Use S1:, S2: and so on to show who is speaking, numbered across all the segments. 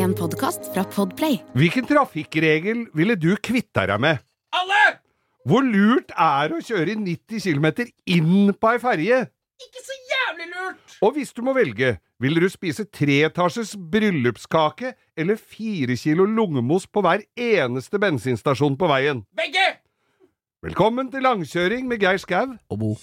S1: En podkast fra Podplay.
S2: Hvilken trafikkregel ville du kvitta deg med?
S3: Alle!
S2: Hvor lurt er det å kjøre i 90 km inn på ei ferje?
S3: Ikke så jævlig lurt!
S2: Og hvis du må velge, vil du spise treetasjes bryllupskake eller fire kilo lungemos på hver eneste bensinstasjon på veien?
S3: Begge!
S2: Velkommen til langkjøring med Geir Skau.
S3: Og Bo.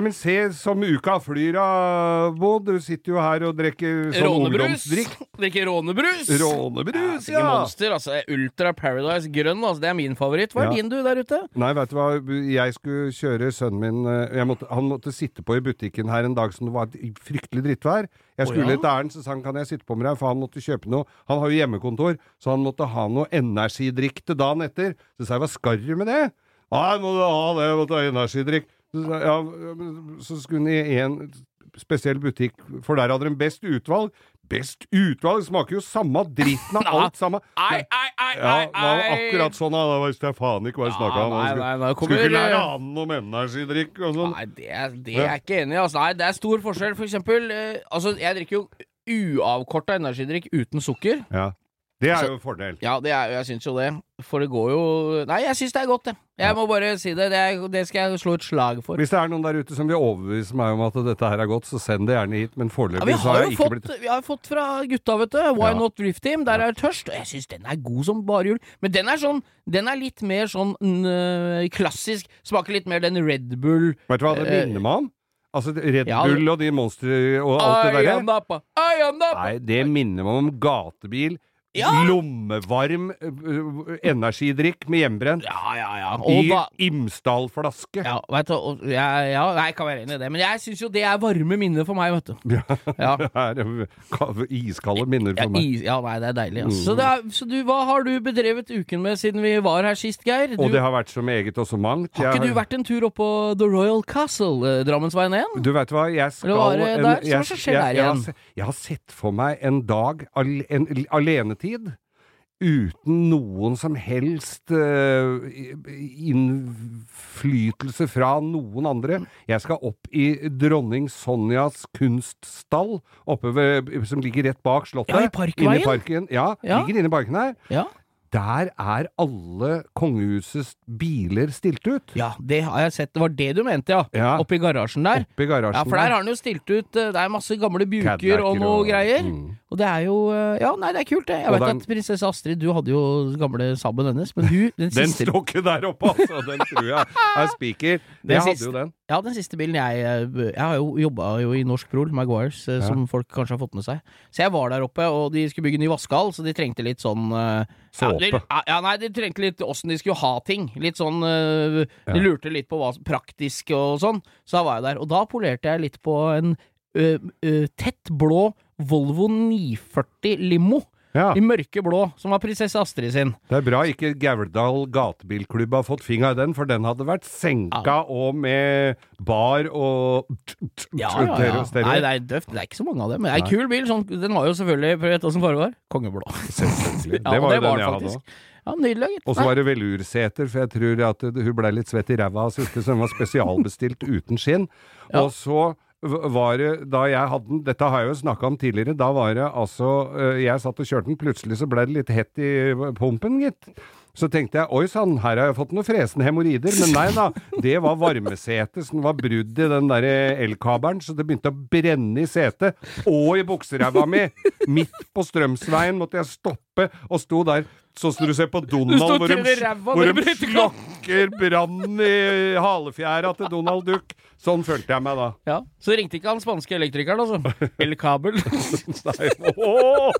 S2: Nei, men se som uka flyr av, Bo. Du sitter jo her og drikker sånn
S3: Rånebrus.
S2: ungdomsdrikk.
S3: Drikker rånebrus.
S2: Rånebrus,
S3: Ikke
S2: ja!
S3: Monster, altså. Ultra Paradise grønn, altså. Det er min favoritt. Hva er
S2: Ja.
S3: din, du, der ute?
S2: Nei, vet du hva, jeg skulle kjøre sønnen min eh, måtte, Han måtte sitte på i butikken her en dag som det var et fryktelig drittvær. Jeg skulle
S3: ja?
S2: et ærend, så sa han kan jeg sitte på med deg, for han måtte kjøpe noe. Han har jo hjemmekontor, så han måtte ha noe energidrikk til dagen etter. Så sa jeg hva du med det? Nei, må du ha det, jeg måtte ha energidrikk. Så, ja, så skulle hun i en spesiell butikk, for der hadde de best utvalg. Best utvalg smaker jo samme dritten av alt sammen.
S3: Ei, ei, ei,
S2: Ja, det var akkurat sånn, da. var hva jeg snakka om.
S3: nei, nei,
S2: Skulle,
S3: nei, kommer-
S2: skulle ikke lære annen om energidrikk og sånn.
S3: Nei, det, det er jeg ikke enig i. Altså. Nei, det er stor forskjell. For eksempel, eh, altså, jeg drikker jo uavkorta energidrikk uten sukker.
S2: Ja. Det er jo en fordel.
S3: Ja, det er, jeg syns jo det. For det går jo Nei, jeg syns det er godt, jeg. Jeg må bare si det. Det, er, det skal jeg slå et slag for.
S2: Hvis det er noen der ute som vil overbevise meg om at dette her er godt, så send det gjerne hit. Men
S3: Ja,
S2: foreløpig
S3: vi
S2: så
S3: har
S2: jeg ikke
S3: fått,
S2: blitt
S3: vi har fått fra gutta, vet du. Why
S2: Ja.
S3: Not Drift Team. Der er tørst. Og jeg syns den er god som bare jul. Men den er sånn Den er litt mer sånn mm, klassisk. Smaker litt mer den Red Bull
S2: Vet du hva det
S3: Eh,
S2: minner meg om? Altså Red
S3: ja,
S2: Bull og de monstre og alt det
S3: Napa.
S2: Nei, det minner meg om gatebil.
S3: Ja.
S2: Lommevarm ø, ø, energidrikk med hjemmebrent.
S3: Ja, ja, ja. Og
S2: I
S3: da
S2: Imsdal-flaske.
S3: ja, vet du, og, ja, ja, jeg kan være enig i det, men jeg syns jo det er varme minner for meg, vet du. Ja.
S2: Det er ø, iskalde minner
S3: Ja,
S2: for meg.
S3: is, ja nei, det er deilig. Altså.
S2: Mm.
S3: Så, er, så du, hva har du bedrevet uken med siden vi var her sist, Geir? Du,
S2: Og det har vært så meget og så mangt.
S3: har ikke du vært en tur opp på The Royal Castle, eh, Drammensveien 1?
S2: Du vet hva, jeg skal en-
S3: der?
S2: Jeg- jeg- jeg har Jeg har sett for meg en dag, al- en l- alenetid, uten noen som helst uh, innflytelse fra noen andre. Jeg skal opp i dronning Sonjas kunststall, oppe ved, som ligger rett bak slottet.
S3: Ja, i Parkveien?
S2: Inne i parken. Ja,
S3: Ja.
S2: ligger inne i parken her.
S3: Ja.
S2: Der er alle kongehusets biler stilt ut.
S3: Ja, det har jeg sett. Det var det du mente, ja.
S2: Ja.
S3: Oppi garasjen der.
S2: Oppi garasjen
S3: Ja, for der har han jo stilt ut eh, Det er masse gamle buker og noe
S2: og-
S3: greier.
S2: mm.
S3: Og det er jo eh, Ja, nei, det er kult, det. Jeg veit
S2: den-
S3: at prinsesse Astrid, du hadde jo gamle Saben hennes, men hun, den
S2: Den
S3: siste
S2: står ikke der oppe, altså. Den tror jeg er spiker.
S3: Den
S2: Jeg hadde jo den.
S3: Ja, den siste bilen jeg eh, Jeg har jo jobba jo i Norsk Prol, Maguires, ja. som folk kanskje har fått med seg. Så jeg var der oppe, og de skulle bygge ny vaskehall, så de trengte litt sånn eh,
S2: Såpe.
S3: Ja, ja, nei, de trengte litt åssen de skulle ha ting. Litt sånn De
S2: Ja.
S3: Lurte litt på hva som- praktisk og sånn. Så da var jeg der. Og da polerte jeg litt på en ø, ø, tett blå Volvo 940 limo.
S2: Ja,
S3: I mørke blå, som var prinsesse Astrid sin.
S2: det er bra ikke Gauldal gatebilklubb har fått finga i den, for den hadde vært senka og med bar og ja, ja,
S3: Nei, det er døft. Det er ikke så mange av dem. Men det er en kul bil. Sånn, den var jo selvfølgelig Vet du åssen farge var? Kongeblå.
S2: Selvfølgelig. Det var jo den jeg hadde òg.
S3: Ja, Nydelig.
S2: Og så var det velurseter, for jeg tror at hun ble litt svett i ræva av siste, så den var spesialbestilt uten skinn.
S3: Ja.
S2: Og så var det, da jeg hadde den, dette har jeg jo snakka om tidligere, da var det altså øh, Jeg satt og kjørte den, plutselig så ble det litt hett i pumpen, gitt. Så tenkte jeg oi sann, her har jeg fått noen fresende hemoroider. Men nei da, det var varmesetet som var brudd i den der elkabelen, så det begynte å brenne i setet. Og i bukseræva mi! Midt på Strømsveien måtte jeg stoppe og sto der. Sånn som du ser på Donald, hvor de, hvor de slokker brannen i halefjæra til Donald Duck. Sånn følte jeg meg da.
S3: Ja. Så ringte ikke han spanske elektrikeren, altså. El Kabel.
S2: Nei, åh!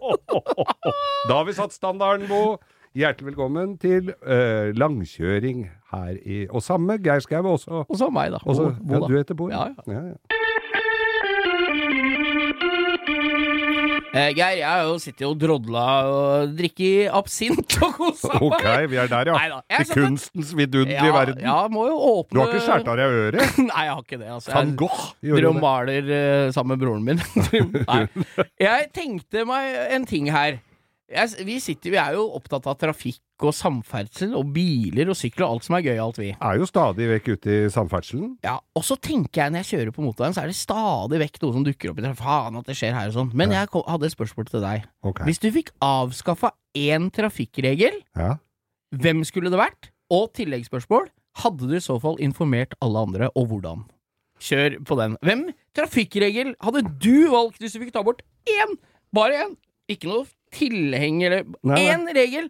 S2: Da har vi satt standarden, Bo. Hjertelig velkommen til uh, langkjøring her i Og samme Geir Skau også.
S3: Og så meg, da.
S2: også
S3: Bo,
S2: ja,
S3: da.
S2: du heter Bo?
S3: Ja, ja.
S2: ja, ja.
S3: Eh, Geir, jeg har jo sittet og drodla og drikket absint og kosa meg.
S2: Ok, vi er der, ja.
S3: Neida,
S2: I kunstens vidunderlige
S3: ja,
S2: verden.
S3: Ja, må jo åpne
S2: Du har ikke skåret av deg øret?
S3: Nei, jeg har ikke det. Altså.
S2: Van Gogh gjorde det.
S3: maler uh, sammen med broren min. Nei. Jeg tenkte meg en ting her. Jeg, vi, sitter, vi er jo opptatt av trafikk og samferdsel og biler og sykler og alt som er gøyalt, vi.
S2: Er jo stadig vekk ute i samferdselen.
S3: Ja, Og så tenker jeg når jeg kjører på motorveien, så er det stadig vekk noe som dukker opp i trafikken. Faen at det skjer her og sånn. Men jeg hadde et spørsmål til deg.
S2: Okay.
S3: Hvis du fikk avskaffa én trafikkregel,
S2: Ja.
S3: hvem skulle det vært? Og tilleggsspørsmål, hadde du i så fall informert alle andre, og hvordan? Kjør på den. Hvem trafikkregel hadde du valgt hvis du fikk ta bort én? Bare én. Ikke noe tilheng eller
S2: Nei, nei.
S3: Én regel!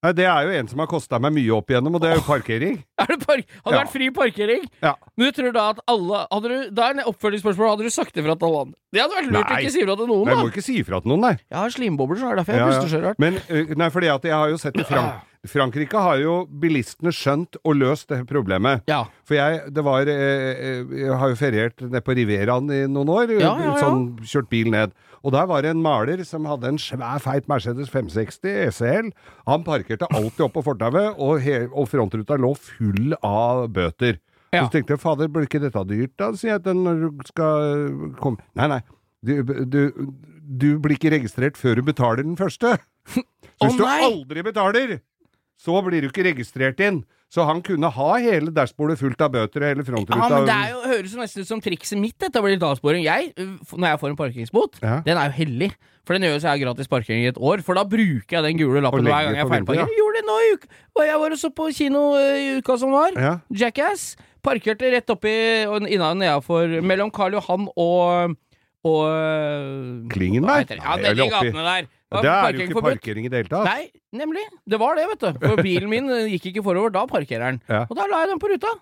S2: Nei, det er jo en som har kosta meg mye opp igjennom, og det er jo parkering.
S3: Er det park hadde
S2: Ja.
S3: vært fri parkering.
S2: Ja.
S3: Men du tror da at alle hadde du, Da er det oppfølgingsspørsmål. Hadde du sagt det fra til alle andre? Det hadde vært lurt å
S2: Nei.
S3: ikke si ifra til noen,
S2: Men jeg må ikke si ifra til noen, nei.
S3: Jeg har slimbobler, så er det derfor jeg
S2: Ja, ja.
S3: puster så rart.
S2: Men nei, fordi at jeg har jo sett i Frank Frankrike har jo bilistene skjønt og løst det problemet.
S3: Ja.
S2: For jeg, det var eh, Jeg har jo feriert nede på Riveraen i noen år.
S3: Ja, ja.
S2: Sånn kjørt bil ned. Og der var det en maler som hadde en svær, feit Mercedes 560 ECL. Han parkerte alltid opp på fortauet, og, og frontruta lå full av bøter.
S3: Ja.
S2: Så tenkte jeg fader, blir ikke dette dyrt, da? sier jeg når du skal komme Nei, nei. Du, du, du blir ikke registrert før du betaler den første. Hvis oh,
S3: du
S2: aldri betaler, så blir du ikke registrert inn. Så han kunne ha hele dashbordet fullt av bøter og hele frontruta.
S3: Ja, men det er jo, høres jo nesten ut som trikset mitt, dette blir litt avsporing. Jeg, når jeg får en parkeringsbot,
S2: Ja.
S3: den er jo hellig. For den gjør jo så jeg har gratis parkering i et år, for da bruker jeg den gule lappen hver gang jeg feilparkerer. Ja. Gjorde det nå i uka. Jeg var også på kino øh, i uka som var.
S2: Ja.
S3: Jackass. Parkerte rett oppi innan nedafor Mellom Karl Johan og og
S2: Klingen der?
S3: heter det? Ja,
S2: den oppi-
S3: gatene der.
S2: Det er jo ikke parkering i det hele tatt.
S3: Nei, nemlig. Det var det, vet du. For bilen min eh, gikk ikke forover. Da parkerer den.
S2: Ja.
S3: Og da la jeg den på ruta.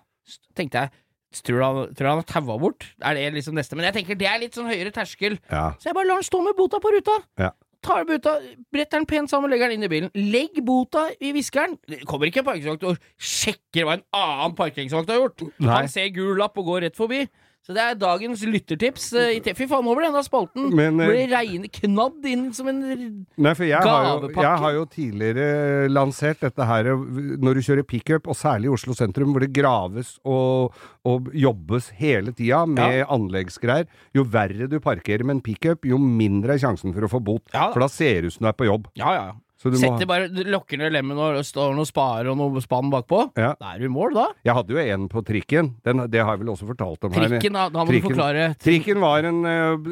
S3: Tenkte jeg Tror du han, tror han har taua bort? Er det liksom neste? Men jeg tenker det er litt sånn høyere terskel.
S2: Ja.
S3: Så jeg bare lar den stå med bota på ruta.
S2: Ja.
S3: Tar bota, bretter den pent sammen, legger den inn i bilen. Legg bota i viskeren. Det kommer ikke en parkeringsvakt og sjekker hva en annen parkeringsvakt har gjort.
S2: Nei.
S3: Han ser gul lapp og går rett forbi. Så det er dagens lyttertips. eh, Fy faen, nå ble denne spalten
S2: Men, eh,
S3: ble reine knadd inn som en
S2: Nei, for jeg har, jo,
S3: Gavepakke.
S2: jeg har jo tidligere lansert dette her når du kjører pickup, og særlig i Oslo sentrum, hvor det graves og, og jobbes hele tida med anleggsgreier. Jo verre du parkerer med en pickup, jo mindre er sjansen for å få bot.
S3: Ja.
S2: For da ser det ut som du er på jobb.
S3: Ja, ja.
S2: Må
S3: Setter bare, lokker ned lemmen og står noe sparer og noe spann bakpå.
S2: Ja.
S3: Da er du i mål, da.
S2: Jeg hadde jo en på trikken. Den, det har jeg vel også fortalt om her.
S3: Trikken, da, da må du forklare.
S2: Trikken var en, eh,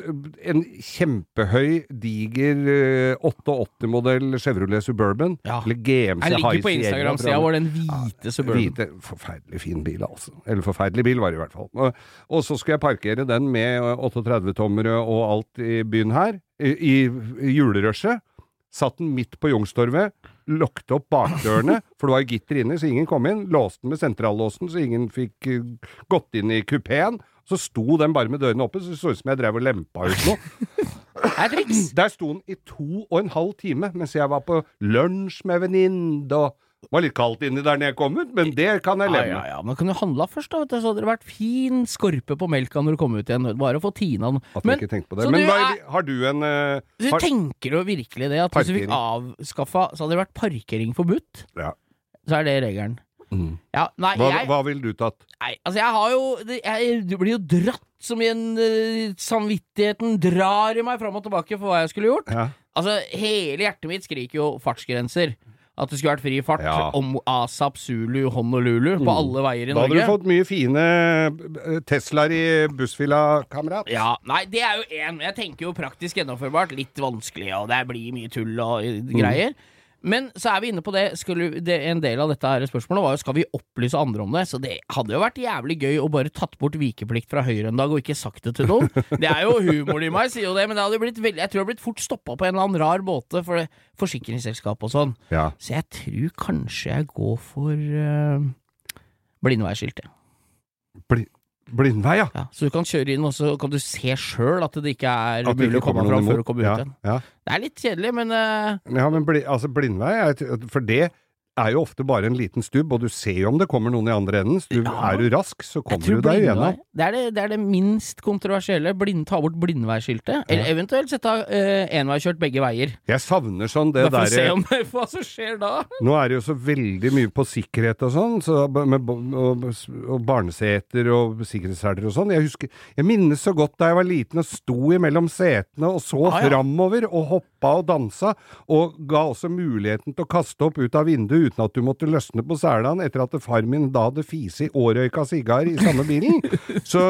S2: en kjempehøy, diger eh, 88-modell Chevrolet Suburban.
S3: Ja.
S2: Eller GMC
S3: Jeg ligger på Instagram-sida vår, den hvite Suburban
S2: Hvite, forferdelig fin bil, altså. Eller forferdelig bil var det i hvert fall. Og, og så skulle jeg parkere den med 38-tommere og alt i byen her, i, i, i julerushet. Satt den midt på Youngstorget, lukket opp bakdørene, for det var gitter inne, så ingen kom inn. Låste den med sentrallåsen, så ingen fikk eh, gått inn i kupeen. Så sto den bare med dørene oppe, så det så ut som jeg drev og lempa ut noe.
S3: Er!
S2: Der sto den i to og en halv time mens jeg var på lunsj med venninne og Det var litt kaldt inni der når jeg kom ut, men det kan jeg
S3: leve
S2: leve
S3: ja,
S2: med.
S3: ja, men kan du handla først, da, vet du, så hadde det vært fin skorpe på melka når du kom ut igjen. Bare å få tina den.
S2: At
S3: Men,
S2: ikke tenkt på det. Men
S3: du er-
S2: har du en uh,
S3: Du
S2: har,
S3: tenker jo virkelig det, at hvis du fikk avskaffa, så hadde det vært parkering forbudt?
S2: Ja.
S3: Så er det regelen.
S2: Mm.
S3: Ja, nei,
S2: hva,
S3: jeg
S2: hva ville du tatt?
S3: Nei, altså jeg har jo jeg, Du blir jo dratt som i en uh, Samvittigheten drar i meg fram og tilbake for hva jeg skulle gjort.
S2: Ja.
S3: Altså, hele hjertet mitt skriker jo fartsgrenser. At det skulle vært fri fart
S2: Ja.
S3: om ASAP, Zulu, Honolulu på alle veier i
S2: Da hadde du fått mye fine eh, Teslaer i bussfilla, kamerat.
S3: Ja, nei, det er jo én. Jeg tenker jo praktisk gjennomførbart. Litt vanskelig, og det blir mye tull og greier. greier. Men så er vi inne på det, det En del av dette her spørsmålet var jo skal vi opplyse andre om det. Så det hadde jo vært jævlig gøy å bare tatt bort vikeplikt fra Høyre en dag og ikke sagt det til noen. Det er jo humor i meg, sier jo det, men det veldig, jeg tror det hadde blitt fort stoppa på en eller annen rar måte for det, forsikringsselskap og sånn.
S2: Ja.
S3: Så jeg tror kanskje jeg går for uh, blindveiskiltet. jeg.
S2: Bli, blindvei, ja.
S3: Ja, så du kan kjøre inn, og så kan du se sjøl at det ikke er
S2: At
S3: mulig å komme fram før du kommer ut igjen.
S2: ja.
S3: Det er litt kjedelig, men uh...
S2: ja, men bli, altså blindvei, for det er jo ofte bare en liten stubb, og du ser jo om det kommer noen i andre enden. Så du,
S3: Ja.
S2: er du rask, så kommer du deg igjennom.
S3: Det det, er det minst kontroversielle. Blind, ta bort blindveiskiltet. Eller eventuelt sette uh, enveiskjørt begge veier.
S2: Jeg savner sånn det
S3: derre Da får vi
S2: se
S3: om, hva som skjer da.
S2: Nå er det jo så veldig mye på sikkerhet og sånn, så med, og, og barneseter og sikkerhetsseler og sånn. Jeg husker, jeg minnes så godt da jeg var liten og sto imellom setene og så
S3: Ah, ja.
S2: framover og hoppa og dansa, og ga også muligheten til å kaste opp ut av vinduet uten at du måtte løsne på selene etter at far min da hadde fisi og røyka sigar i samme bilen. Så,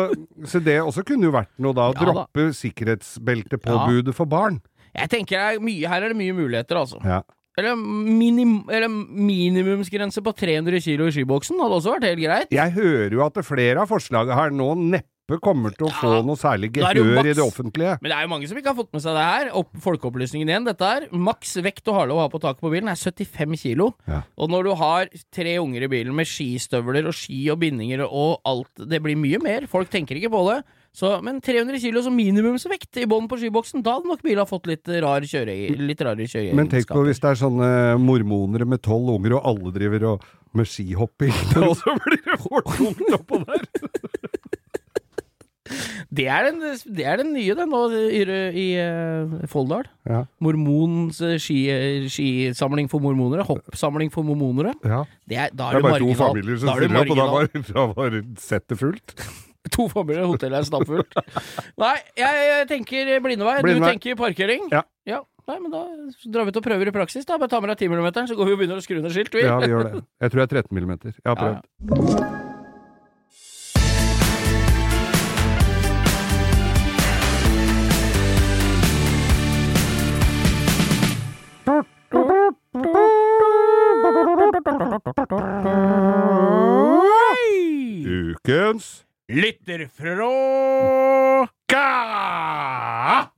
S2: så det også kunne jo vært noe da, å
S3: Ja
S2: droppe sikkerhetsbeltepåbudet for barn.
S3: Jeg tenker er mye, Her er det mye muligheter, altså.
S2: Ja.
S3: Eller, minim, eller minimumsgrense på 300 kilo i skiboksen hadde også vært helt greit.
S2: Jeg hører jo at flere av forslagene her nå neppe kommer til å få
S3: Ja,
S2: noe særlig gehør i det offentlige.
S3: Men det er jo mange som ikke har fått med seg det her. Opp, folkeopplysningen igjen. Dette her. Maks vekt du har lov å ha på taket på bilen er 75 kilo.
S2: Ja.
S3: Og når du har tre unger i bilen med skistøvler og ski og bindinger og alt Det blir mye mer. Folk tenker ikke på det. Så, men 300 kilo som minimumsvekt i bånn på skiboksen, da hadde nok bilen fått litt rar kjøre, litt rare kjøreegenskaper.
S2: Men tenk på hvis det er sånne mormonere med tolv unger, og alle driver og med skihopping, og så blir det fort tungt oppå der!
S3: Det er den, det er den nye, den, nå i, i eh, Folldal.
S2: Ja,
S3: Mormons eh, ski, skisamling for mormonere. Hoppsamling for mormonere.
S2: ja.
S3: Det er, da
S2: Det
S3: er
S2: bare
S3: marginal.
S2: to familier som
S3: er
S2: stiller opp, og da var, da var settet fullt.
S3: To familier, hotellet er stappfullt. Nei, jeg, jeg tenker blindevei. Du tenker parkering.
S2: Ja.
S3: Nei, men da drar vi til og prøver i praksis. da Bare ta med deg 10 mm, så går vi og begynner å skru ned skilt. Vi.
S2: Ja, vi gjør det. Jeg tror jeg er 13 mm. Jeg har
S3: Ja, ja.
S2: prøvd. Ukens
S3: Lytterfråka!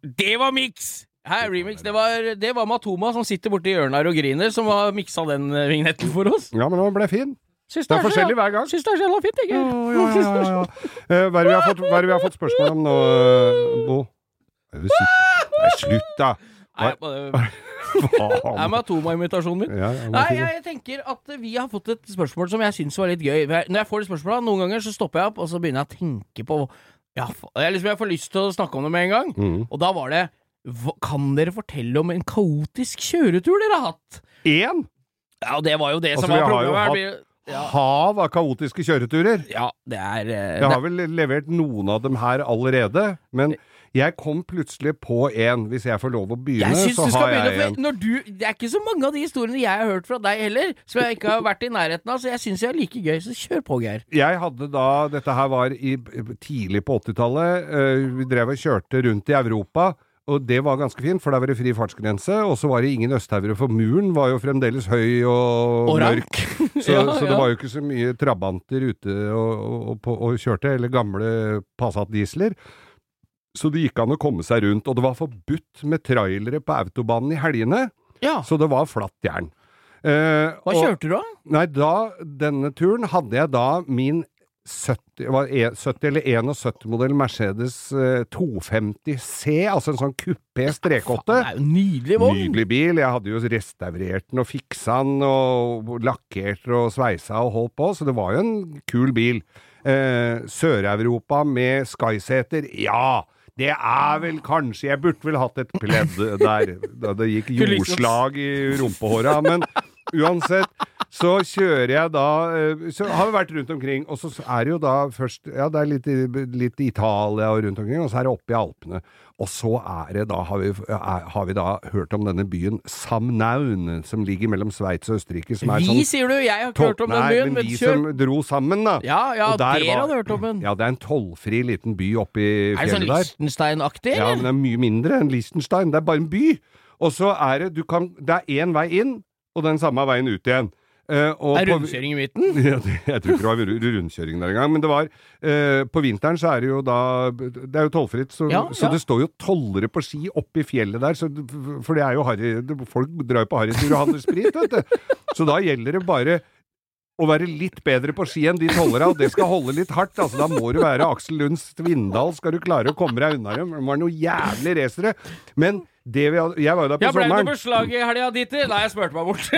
S3: Det var miks! Hei, remix. Det var, det var Matoma som sitter borti hjørnet her og griner, som har miksa den eh, vignetten for oss.
S2: Ja, men den ble fin.
S3: Syns
S2: Det er
S3: så-
S2: forskjellig hver gang.
S3: Syns det er så jævla fint, jeg.
S2: Ja, ja, ja, ja. Eh, Hva er det vi har fått, hva er det vi har fått spørsmål om nå, eh, Bo? Er det Nei, slutt, da!
S3: Bare- Det er
S2: Faen.
S3: Matoma-invitasjonen min.
S2: Ja, ja,
S3: Nei, jeg tenker at vi har fått et spørsmål som jeg syns var litt gøy. Når jeg får de spørsmåla, noen ganger så stopper jeg opp, og så begynner jeg å tenke på ja, jeg, liksom, jeg får lyst til å snakke om det med en gang.
S2: Mm.
S3: Og da var det Kan dere fortelle om en kaotisk kjøretur dere har hatt?
S2: Én
S3: Ja, og det var jo det
S2: Altså,
S3: som var problemet. Ja,
S2: hav av kaotiske kjøreturer.
S3: ja, det er eh,
S2: Jeg har vel levert noen av dem her allerede, men jeg kom plutselig på en. Hvis jeg får lov å begynne, så
S3: du skal
S2: har jeg
S3: begynne,
S2: en.
S3: for når du Det er ikke så mange av de historiene jeg har hørt fra deg heller, som jeg ikke har vært i nærheten av, så jeg syns jeg er like gøy, så kjør på, Geir.
S2: Jeg hadde da Dette her var i, tidlig på 80-tallet. eh, vi drev og kjørte rundt i Europa. Og det var ganske fint, for der var det fri fartsgrense. Og så var det ingen østhaugere, for muren var jo fremdeles høy og,
S3: Og
S2: mørk. Så,
S3: Ja,
S2: så det var jo ikke så mye trabanter ute og, og, og, kjørte, eller gamle Passat-diesler. Så det gikk an å komme seg rundt. Og det var forbudt med trailere på autobanen i helgene,
S3: Ja.
S2: så det var flatt jern. Eh,
S3: Hva
S2: og-
S3: kjørte du, da?
S2: Nei, da, denne turen hadde jeg da min 70, var e- 70 eller 71-modell Mercedes eh, 250C, altså en sånn kupé strekåtte.
S3: nydelig vogn.
S2: Nydelig bil. Jeg hadde jo restaurert den og fiksa den og lakkert og sveisa og holdt på, så det var jo en kul bil. Eh, Sør-Europa med Skyseter, ja. Det er vel kanskje Jeg burde vel hatt et pledd der da det gikk jordslag i rumpehåra, men uansett. Så kjører jeg da eh, Så har vi vært rundt omkring, og så er det jo da først Ja, det er litt, litt Italia og rundt omkring, og så er det oppe i Alpene. Og så er det da, har vi, er, har vi da hørt om denne byen Samnaun, som ligger mellom Sveits og Østerrike, som er
S3: Vi,
S2: sånn
S3: sier du, jeg har ikke hørt om den byen,
S2: men
S3: men
S2: vi
S3: kjør.
S2: som dro sammen, da.
S3: Ja, ja,
S2: der
S3: dere
S2: var-
S3: hadde hørt om den.
S2: Ja, det er en tollfri liten by oppi
S3: Er det sånn
S2: fjellet der.
S3: Liechtenstein-aktig,
S2: Ja, men det er mye mindre enn Liechtenstein. Det er bare en by. Og så er det du kan, Det er én vei inn, og den samme veien ut igjen. Eh, og
S3: Er rundkjøring i midten?
S2: ja, det, jeg tror ikke det var rundkjøring der engang, men det var uh, På vinteren så er det jo da Det er jo tollfritt, så,
S3: Ja,
S2: så
S3: ja.
S2: det står jo tollere på ski oppe i fjellet der, så, for det er jo harry Folk drar jo på harrytur og handler sprit, vet du. Så da gjelder det bare å være litt bedre på ski enn de tollere, og det skal holde litt hardt. altså Da må du være Aksel Lunds Svindal, skal du klare å komme deg unna dem. De var noen jævlig racere. Men det vi hadde, Jeg var jo der på
S3: Ja, ble det noe
S2: sommeren.
S3: beslag i helga, Dieter? Nei, jeg spurte meg bort.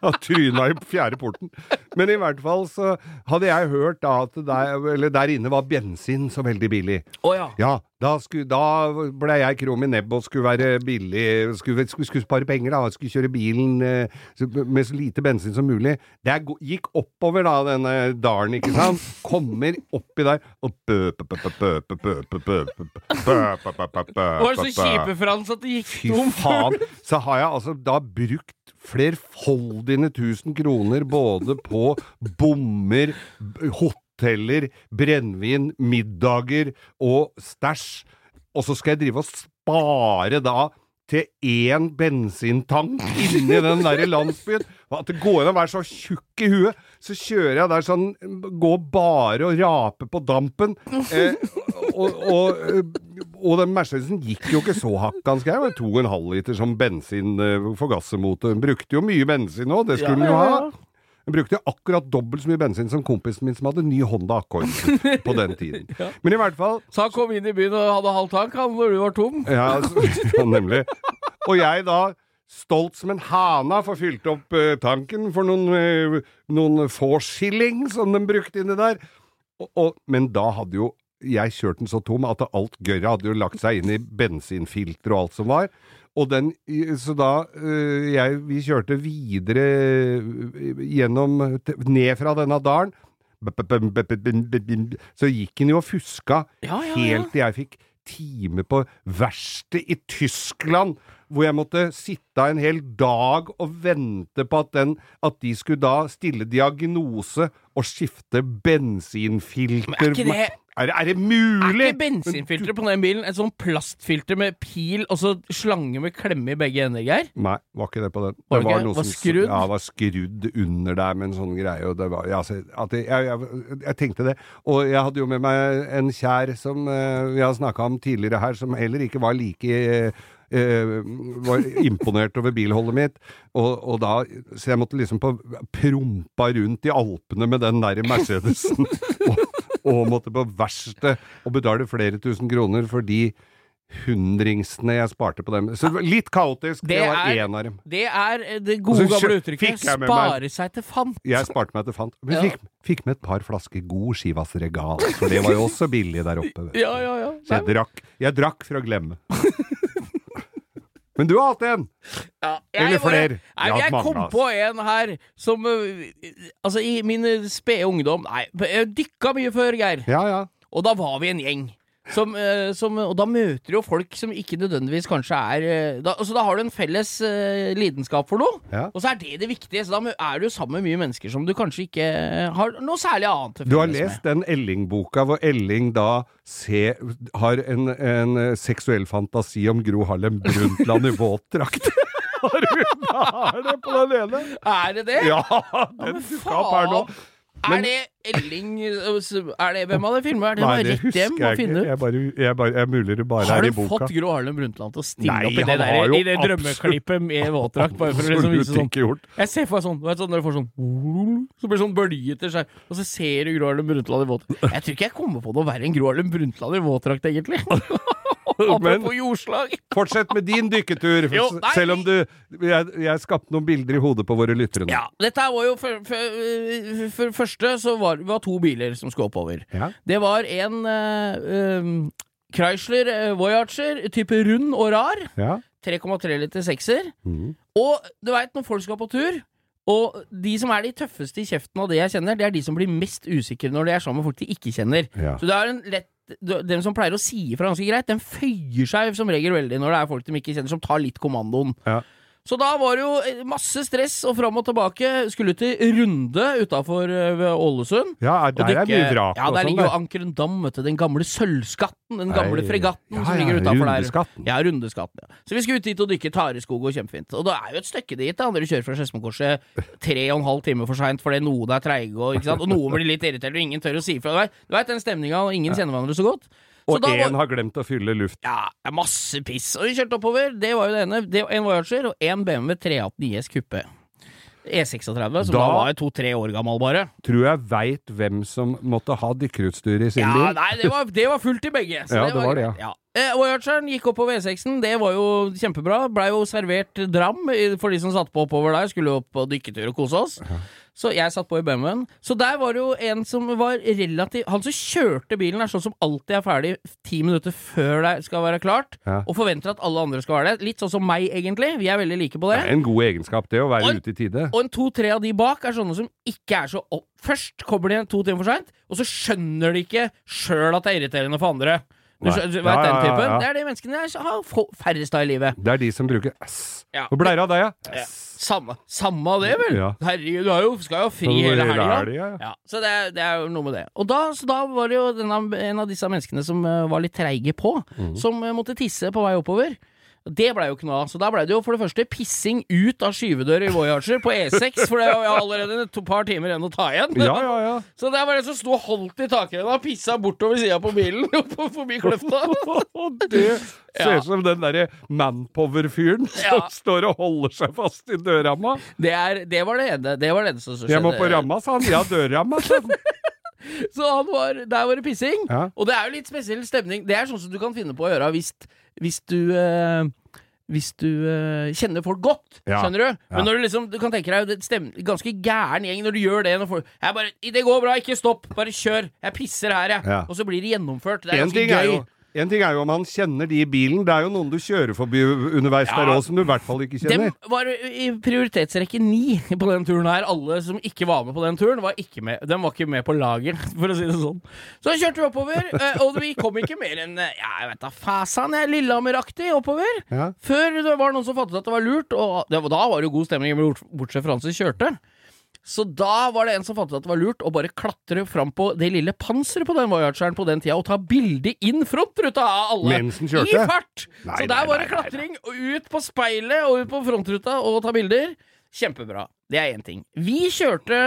S2: Han tryna i fjerde porten. Men i hvert fall så hadde jeg hørt da at der, eller der inne var bensin så veldig billig.
S3: Å ja.
S2: Ja, da, skulle, da, ble jeg krom i nebbet og skulle være billig, skulle, skulle, skulle, spare penger, da. Skulle kjøre bilen med så lite bensin som mulig. Det gikk oppover da, denne dalen, ikke sant? Kommer oppi der og
S3: Var så kjipe, Frans, at det gikk
S2: noe.
S3: Fy
S2: faen, Så har jeg altså da brukt flerfoldige tusen kroner både på bommer, hotell hoteller, brennevin, middager og stæsj. Og så skal jeg drive og spare da til én bensintank inni den der landsbyen. At det går an å være så tjukk i huet. Så kjører jeg der sånn, går bare og raper på dampen. Eh, og, og, og den Mercedesen gikk jo ikke så hakkans grei. Det var to og en halv liter som bensin eh, forgassermotor. Den brukte jo mye bensin òg, det skulle den jo ha.
S3: Ja.
S2: Den brukte akkurat dobbelt så mye bensin som kompisen min som hadde ny Honda Accord på den tiden. Men i hvert fall
S3: Så han kom inn i byen og hadde halv tank han, når du var tom?
S2: ja, altså, ja, nemlig. Og jeg da, stolt som en hana, får fylt opp uh, tanken for noen, uh, noen få skilling som de brukte inni der. Og, og, men da hadde jo jeg kjørt den så tom at alt gørret hadde jo lagt seg inn i bensinfilter og alt som var. Og den, så da eh, jeg, Vi kjørte videre eh, gjennom Ned fra denne dalen. Så gikk den jo og fuska
S3: Ja, ja, ja.
S2: helt til jeg fikk time på verkstedet i Tyskland, hvor jeg måtte sitte en hel dag og vente på at, den, at de skulle da stille diagnose og skifte bensinfilter.
S3: Men er ikke det-
S2: er, er det
S3: Er ikke bensinfilteret på den bilen et sånn plastfilter med pil og så slange med klemme i begge ender, Geir?
S2: Nei, var ikke det på den.
S3: Det
S2: var,
S3: var,
S2: Var
S3: skrudd?
S2: Ja, var skrudd under der med en sånn greie. Og det var, ja, så, at jeg, jeg, jeg, tenkte det. Og jeg hadde jo med meg en kjær som uh, vi har snakka om tidligere her, som heller ikke var like eh, eh, var imponert over bilholdet mitt. Og, og da, så jeg måtte liksom på prompa rundt i Alpene med den der Mercedesen. og, og måtte på verkstedet og betale flere tusen kroner for de hundringsene jeg sparte på dem. Så litt kaotisk. Det,
S3: Det
S2: var én av dem.
S3: Det er det gode gamle uttrykket 'spare seg til fant'.
S2: Jeg sparte meg til fant. Men
S3: Ja.
S2: fikk, fikk med et par flasker god Skivas Regal, for det var jo også billig der oppe.
S3: Ja, ja,
S2: jeg drakk, jeg drakk for å glemme. Men du har hatt en!
S3: Ja, jeg
S2: Eller flere.
S3: Nei, jeg,
S2: jeg
S3: kom på en her som øh, Altså, i min spede ungdom Nei, jeg dykka mye før, Geir.
S2: Ja, ja.
S3: Og da var vi en gjeng. Som, øh, som, og da møter du jo folk som ikke nødvendigvis kanskje er øh, da, altså, da har du en felles uh, lidenskap for noe,
S2: Ja.
S3: og så er det det viktige. Så da er du jo sammen med mye mennesker som du kanskje ikke har noe særlig annet til
S2: Du har
S3: lest med.
S2: den Elling-boka hvor Elling da se, har en, en eh, seksuell fantasi om Gro Harlem Brundtland i våtdrakt. Har du det på den ene?
S3: Er det det?
S2: Ja, den dukka opp her nå.
S3: Er det Elling øh, Er det, Hvem hadde filmet? Er det bare
S2: det
S3: rett hjem og finne ut?
S2: Jeg bare, jeg bare, jeg mulig det bare
S3: Har
S2: er
S3: du
S2: i boka.
S3: fått Gro Harlem Brundtland til å stille
S2: Nei,
S3: opp i det, der, i det drømmeklippet med våtdrakt? Bare for å liksom vise sånn. Jeg ser for meg sånn, vet, sånn når du får sånn Så blir det sånn bølgete skjær, og så ser du Gro Harlem Brundtland i våtdrakt. Jeg tror ikke jeg kommer på noe verre enn Gro Harlem Brundtland i våtdrakt, egentlig.
S2: Men
S3: Apropos jordslag.
S2: fortsett med din dykketur,
S3: Jo, nei.
S2: selv om du jeg, jeg skapte noen bilder i hodet på våre lyttere nå.
S3: Ja, dette her var jo for, for, for første så var det var to biler som skulle oppover.
S2: Ja.
S3: Det var en eh, um, Chrysler eh, Voyager, type rund og rar.
S2: Ja.
S3: 3,3 liter sekser.
S2: Mhm.
S3: Og du veit, når folk skal på tur og de som er de tøffeste i kjeften av det jeg kjenner, det er de som blir mest usikre når de er sammen med folk de ikke kjenner.
S2: Ja.
S3: Så det er en lett Den som pleier å si ifra ganske greit, den føyer seg som regel veldig når det er folk de ikke kjenner, som tar litt kommandoen.
S2: Ja.
S3: Så da var det jo eh, masse stress og fram og tilbake. Skulle til Runde utafor Ålesund.
S2: Ja, der
S3: Og
S2: der er mye vrak
S3: Ja, der
S2: sånn.
S3: ligger jo. Ankeren Dam, vet du. Den gamle sølvskatten. Den gamle
S2: Nei.
S3: fregatten
S2: Ja,
S3: som ligger utafor der.
S2: Rundeskatten.
S3: Ja, Rundeskatten. Ja. Så vi skulle ut dit og dykke Tareskog og kjempefint. Og det er jo et stykke dit, da, du kjører fra Skedsmokorset tre og en halv time for seint fordi noen er treige, og, og noen blir litt irritert, og ingen tør å si ifra. Du veit den stemninga, og ingen kjenner hverandre så godt.
S2: Og én har glemt å fylle luft.
S3: ja, masse piss. Og vi kjørte oppover. Det var jo det ene. Det var En Voyager og en BMW 318 IS kuppe. E36, som da,
S2: Da-
S3: var jeg to-tre år gammel, bare.
S2: Tror jeg veit hvem som måtte ha dykkerutstyr i sin
S3: Ja,
S2: bil.
S3: nei, det var, det var fullt i begge. så
S2: Ja, det var det,
S3: greit. ja. Eh, Voyageren gikk opp på V6-en, det var jo kjempebra. Blei jo servert dram for de som satt på oppover der. Skulle opp på dykketur og kose oss. Så jeg satt på i BMW-en. Så der var det jo en som var relativt Han som kjørte bilen, er sånn som alltid er ferdig ti minutter før det skal være klart,
S2: Ja.
S3: og forventer at alle andre skal være det. Litt sånn som meg, egentlig. Vi er veldig like på
S2: Det
S3: det.
S2: er en god egenskap, det, å være
S3: Og-
S2: ute i tide.
S3: Og en to-tre av de bak er sånne som ikke er så opp. Først kommer de to timer for seint, og så skjønner de ikke sjøl at det er irriterende for andre. Du,
S2: Nei.
S3: vet
S2: Ja,
S3: den
S2: typen? ja, ja.
S3: Det er de menneskene jeg har færrest av i livet.
S2: Det er de som bruker S. Det av deg, ja?
S3: Ja. Samme, samme av det, vel? Herregud, du jo, skal jo ha fri hele helga. så det, er- det er jo noe med det. Og da, så da var det jo denne, en av disse menneskene som eh, var litt treige på,
S2: mm.
S3: som eh, måtte tisse på vei oppover. Det blei jo ikke noe av. Så da blei det jo for det første pissing ut av skyvedør i Voyager på E6, for det har jo allerede et par timer igjen å ta igjen.
S2: Ja, ja, ja.
S3: Så der var det som sto og holdt i takrenna og pissa bortover sida på bilen, forbi kløfta.
S2: Det ser ut som den derre Manpower-fyren som står og holder seg fast i dørramma.
S3: Det, er, det var det ene. Det var det eneste som skjedde.
S2: Jeg må på ramma, sa han. Ja, dørramma, sa han.
S3: Så han var, der var det pissing.
S2: Ja.
S3: Og det er jo litt spesiell stemning. Det er sånn som du kan finne på å gjøre hvis, hvis du eh, hvis du eh, kjenner folk godt,
S2: Ja.
S3: skjønner du? Men når du liksom Du kan tenke deg det stem, ganske gæren gjeng når du gjør det. Når folk, jeg bare, 'Det går bra, ikke stopp, bare kjør. Jeg pisser her, jeg.' Og så blir det gjennomført. Det er
S2: En
S3: ganske gøy.
S2: En ting er jo om han kjenner de i bilen. Det er jo noen du kjører forbi underveis der
S3: Ja.
S2: òg, som du i hvert fall ikke
S3: Dem
S2: kjenner.
S3: var i prioritetsrekke ni på den turen her. Alle som ikke var med på den turen, var ikke med. De var ikke med på laget, for å si det sånn. Så kjørte vi oppover, eh, og vi kom ikke mer enn eh, ja, jeg vet da fasan, jeg, Lillehammer-aktig oppover.
S2: Ja.
S3: Før det var noen som fattet at det var lurt, og det, da var det jo god stemning, bort- bortsett fra han som kjørte. Så da var det en som fant ut at det var lurt å bare klatre fram på det lille panseret på den Voyageren på den tida og ta bilde inn frontruta av alle.
S2: Mens den kjørte?
S3: I fart!
S2: Nei,
S3: så der
S2: nei,
S3: var det
S2: nei, nei,
S3: klatring og ut på speilet og ut på frontruta og ta bilder. Kjempebra. Det er én ting. Vi kjørte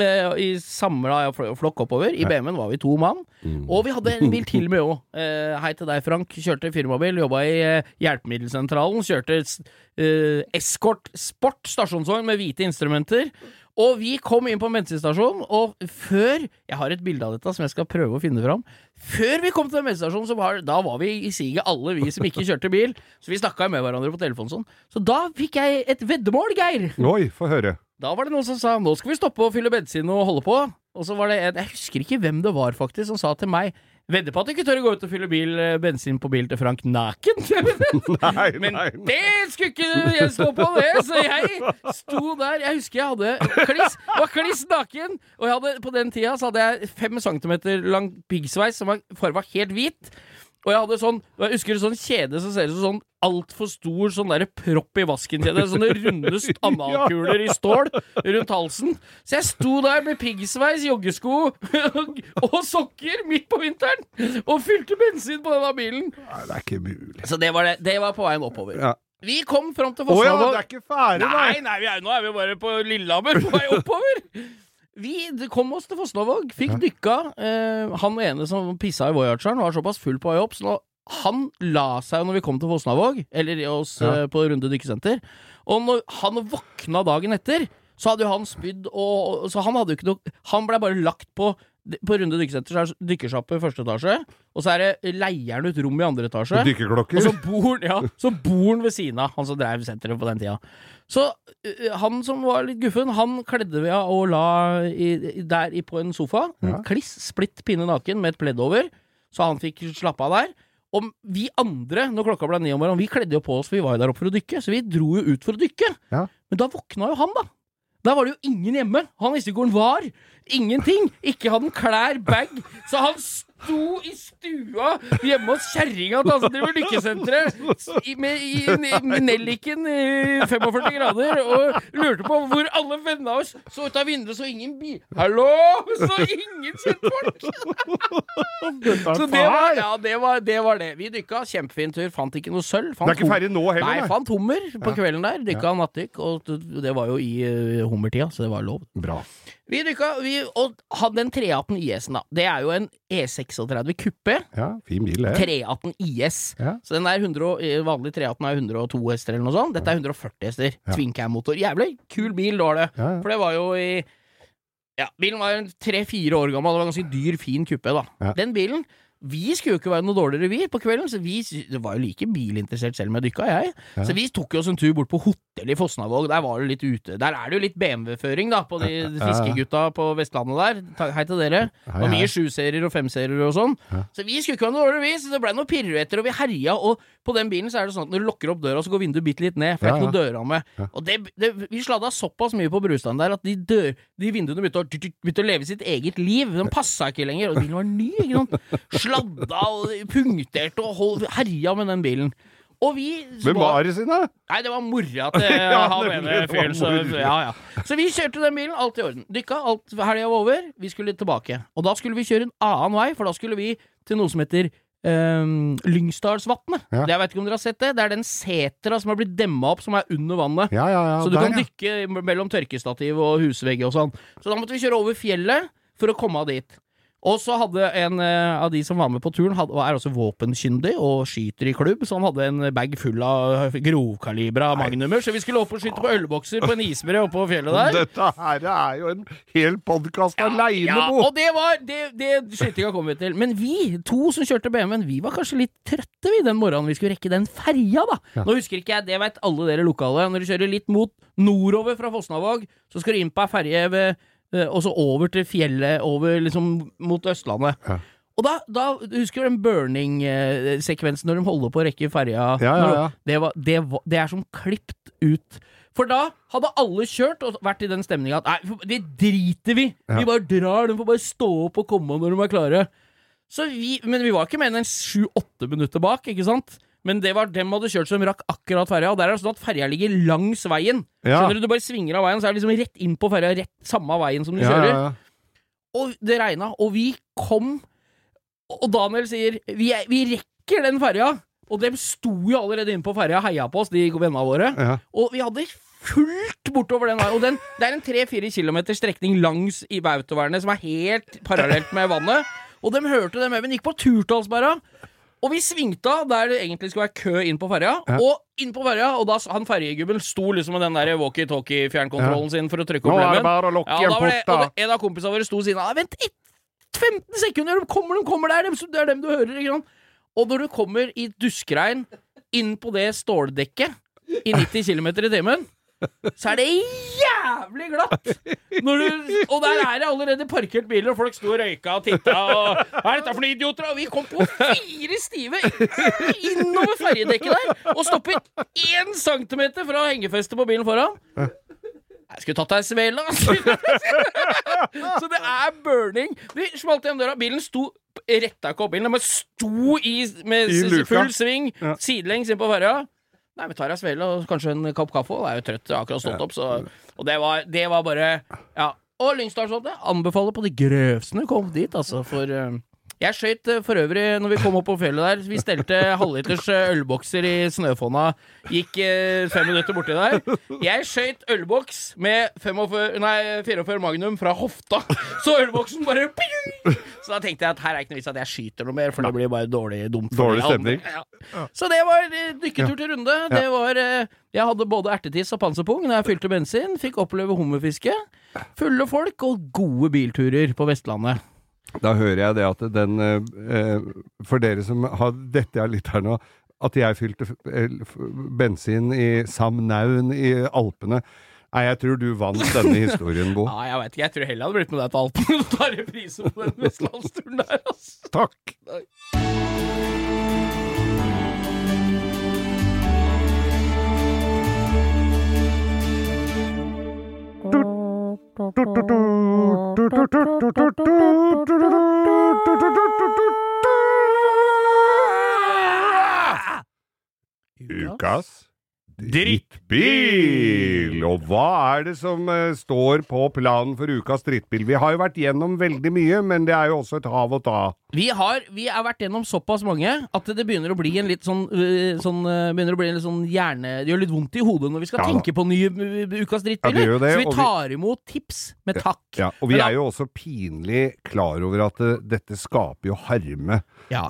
S3: eh, i samla flokk oppover. I BMW-en var vi to mann.
S2: Mm.
S3: Og vi hadde en bil til med òg. Eh, hei til deg, Frank. Kjørte firmabil, jobba i eh, Hjelpemiddelsentralen. Kjørte eh, Escort Sport stasjonsvogn med hvite instrumenter. Og vi kom inn på en bensinstasjon, og før Jeg har et bilde av dette som jeg skal prøve å finne fram. Før vi kom til den bensinstasjonen, var, da var vi i siget alle vi som ikke kjørte bil. Så vi snakka med hverandre på telefonen sånn. Så da fikk jeg et veddemål, Geir.
S2: Oi, få høre.
S3: Da var det noen som sa nå skal vi stoppe og fylle bensin og holde på. Og så var det en, jeg husker ikke hvem det var faktisk, som sa til meg Vedder på at du ikke tør å gå ut og fylle bil, eh, bensin på bil til Frank naken.
S2: Nei,
S3: Men
S2: nei, nei.
S3: det skulle ikke jeg stå på, det! Så jeg sto der. Jeg husker jeg hadde kliss, var kliss naken. Og jeg hadde, på den tida så hadde jeg fem centimeter lang piggsveis som var farga helt hvit. Og jeg hadde sånn Jeg husker sånn kjede som ser ut som sånn altfor stor sånn derre propp i vasken-kjede. Sånne runde analkuler i stål rundt halsen. Så jeg sto der med piggsveis, joggesko og sokker midt på vinteren og fylte bensin på denne bilen.
S2: Nei, det er ikke mulig.
S3: Så det var, det. Det var på veien oppover.
S2: Ja.
S3: Vi kom fram til
S2: Å ja, det er ikke ferdig,
S3: Nei,
S2: nei!
S3: nei, vi er, nå er vi bare på Lillehammer, på vei oppover. Vi kom oss til Fosnavåg, fikk dykka. Eh, han ene som pissa i Voyageren, var såpass full på vei opp, så han la seg jo når vi kom til Fosnavåg, eller oss
S2: Ja.
S3: eh, på Runde dykkesenter. Og når han våkna dagen etter, så hadde jo han spydd og Så han hadde jo ikke noe Han blei bare lagt på på Runde dykkesenter så er dykkersjappe i første etasje, og så er det leieren ut rom i andre etasje. Og
S2: Dykkerklokker.
S3: så bor, ja, så bor han ved siden av, han som drev senteret på den tida. Så øh, han som var litt guffen, han kledde vi av og la i, der i, på en sofa.
S2: Ja.
S3: kliss splitt pinne naken med et pledd over, så han fikk slappe av der. Og vi andre, når klokka ble ni om morgenen, vi kledde jo på oss, for vi var jo der oppe for å dykke, så vi dro jo ut for å dykke.
S2: Ja.
S3: Men da våkna jo han, da. Da var det jo ingen hjemme. Han visste ikke hvor han var. Ingenting. Ikke hadde han klær, bag. Så han sto i stua hjemme hos kjerringa til han som driver dykkesenteret, i- med, i, med nelliken i 45 grader, og lurte på hvor alle vennene av oss så ut av vinduet, så ingen bil Hallo! Så ingen kjentfolk! Så det var, ja, det var, det var det. Vi dykka. Kjempefin tur. Fant ikke noe sølv. Fant
S2: Det er ikke ferdig nå heller,
S3: Nei, fant hummer på kvelden der. Dykka nattdykk, og det var jo i uh, hummertida, så det var lov.
S2: Bra.
S3: Vi dykka, vi, og hadde den 318 IS-en, da. Det er jo en E36 kuppe.
S2: Ja, fin bil, det.
S3: 318 IS.
S2: Ja.
S3: Så den der 100, eh, vanlig 318 er 102 hester eller noe sånt. Dette er 140 hester.
S2: Ja.
S3: Twincam-motor. Jævlig kul bil, da var det.
S2: Ja, ja.
S3: For det var jo i Ja, bilen var tre-fire år gammel. Det var en ganske dyr, fin kuppe, da. Den bilen Vi skulle jo ikke være noe dårligere, vi, på kvelden. Så vi det var jo like bilinteressert selv om jeg dykka, jeg. Så vi tok jo oss en tur bort på hotell i Fosnavåg. Der var det litt ute. Der er det jo litt BMW-føring, da, på de fiskegutta på Vestlandet der. Hei til dere. Og
S2: Hei, hei.
S3: mye sjuserier og femserier og sånn. Så vi skulle ikke være noe dårligere, vi. Så det ble noen piruetter, og vi herja. Og på den bilen så er det sånn at når du lukker opp døra, så går vinduet bitte litt ned. For det er
S2: Ja,
S3: ikke noe dørramme. Og det, det, vi sladda såpass mye på brustaden der at de, dør, de vinduene begynte å, begynte å leve sitt eget liv. De passa ikke lenger. Og bilen var ny, ikke sant. Sladda og punkterte og hold, herja med den bilen. Og vi
S2: Hvem var det sin, da?
S3: Nei, det var mora til
S2: Ja,
S3: han ene fyren. Så, ja, ja. så vi kjørte den bilen, alt i orden. Dykka, alt helga var over. Vi skulle tilbake. Og da skulle vi kjøre en annen vei, for da skulle vi til noe som heter um, Lyngsdalsvatnet.
S2: Ja.
S3: Jeg vet ikke om dere har sett det? Det er den setra som har blitt demma opp, som er under vannet.
S2: Ja, ja, ja.
S3: så du
S2: der,
S3: kan dykke mellom tørkestativ og husvegg og sånn. Så da måtte vi kjøre over fjellet for å komme dit. Og så hadde en eh, av de som var med på turen, hadde, er også våpenkyndig og skyter i klubb, så han hadde en bag full av grovkalibra magnumer, så vi skulle opp og skyte på ølbokser på en isbre oppe på fjellet der.
S2: Dette her er jo en hel podkast aleine,
S3: Ja,
S2: Bo!
S3: og det var Det, det skytinga kom vi til. Men vi, to som kjørte BMW-en, vi var kanskje litt trøtte vi den morgenen vi skulle rekke den ferja, da. Nå husker ikke jeg, det vet alle dere lokale. Når du kjører litt mot nordover fra Fosnavåg, så skal du inn på ei ferje ved og så over til fjellet, over liksom mot Østlandet.
S2: Ja.
S3: Og da, da husker du den burning-sekvensen når de holder på å rekke ferja?
S2: Ja, ja, ja.
S3: Det, var, det, var, det er som klipt ut. For da hadde alle kjørt og vært i den stemninga at nei, det driter vi! Vi bare drar, de får bare stå opp og komme når de er klare. Så vi, men vi var ikke mer enn sju-åtte minutter bak, ikke sant? Men det var dem hadde kjørt som rakk akkurat ferja, og der er det sånn at ferja ligger langs veien.
S2: Ja.
S3: Skjønner du? Du bare svinger av veien, så er det liksom rett inn på ferja, rett samme veien som du kjører.
S2: ja, ja.
S3: Og det regna, og vi kom Og Daniel sier vi, er, vi rekker den ferja! Og dem sto jo allerede inne på ferja og heia på oss, de vennene våre. Og vi hadde fullt bortover den veien. Og den, det er en tre-fire kilometer strekning langs i Bautovernet som er helt parallelt med vannet. Og dem hørte det med. Vi gikk på Turtalsberga. Og vi svingte av der det egentlig skulle være kø inn på ferja.
S2: Ja.
S3: Og inn på ferja, og da han ferjegubben sto liksom med den der walkietalkie-fjernkontrollen sin for å trykke opp Nå
S2: er det bare å lukke
S3: Ja,
S2: igjen porta.
S3: og en av kompisene våre sto og sa Vent ett, 15 sekunder, de kommer, de kommer, er dem, det er dem du hører. Ikke sant? Og når du kommer i duskregn inn på det ståldekket i 90 km i timen, så er det jævlig glatt! Du, og der er det allerede parkert biler, og folk sto og røyka og titta. Og, Hva er dette for noen idioter? Og vi kom på fire stive innover ferjedekket der, og stopper én centimeter fra hengefestet på bilen foran. Jeg skulle tatt deg en svele, altså. Så det er burning. Vi smalt igjen døra. Bilen sto retta ikke opp bilen, den bare sto i med
S2: I
S3: full sving
S2: Ja.
S3: sidelengs inn på ferja. Nei, vi tar ei svele og kanskje en kopp kaffe. og Jeg er jo trøtt, jeg har akkurat stått opp, så Og det var, det var bare Ja. Og Lyngdalsoddet anbefaler på det grøvste kom dit, altså, for eh, jeg skøyt eh, for øvrig når vi kom opp på fjellet der. Vi stelte halvliters eh, ølbokser i snøfonna. Gikk eh, fem minutter borti der. Jeg skøyt ølboks med 45, nei, 44 Magnum fra hofta. Så ølboksen bare ping! Så da tenkte jeg at her er ikke noe vits at jeg skyter noe mer, for det blir bare dårlig dumt.
S2: Dårlig stemning.
S3: Ja. Så det var dykketur til Runde. Det var Jeg hadde både ertetiss og panserpung når jeg fylte bensin. Fikk oppleve hummerfiske. Fulle folk og gode bilturer på Vestlandet.
S2: Da hører jeg det at den eh, For dere som har dette jeg litt her nå, at jeg fylte eh, bensin i Samnaun i Alpene Nei, jeg tror du vant denne historien, Bo.
S3: Ja, jeg vet ikke. Jeg tror heller jeg hadde blitt med deg til Alpen Du tar reprise på den vestlandsturen der, altså.
S2: Takk! Ukas drittbil! Og hva er det som uh, står på planen for ukas drittbil? Vi har jo vært gjennom veldig mye, men det er jo også et hav å ta.
S3: Vi har, vi har vært gjennom såpass mange at det begynner å bli en litt sånn, øh, sånn øh, Begynner å bli en litt sånn hjerne... Det gjør litt vondt i hodet når vi skal
S2: Ja
S3: tenke på nye øh, ukas drittbiler.
S2: Ja,
S3: så vi
S2: tar vi-
S3: imot tips med takk.
S2: Ja, og vi
S3: da-
S2: er jo også pinlig klar over at eh, dette skaper jo harme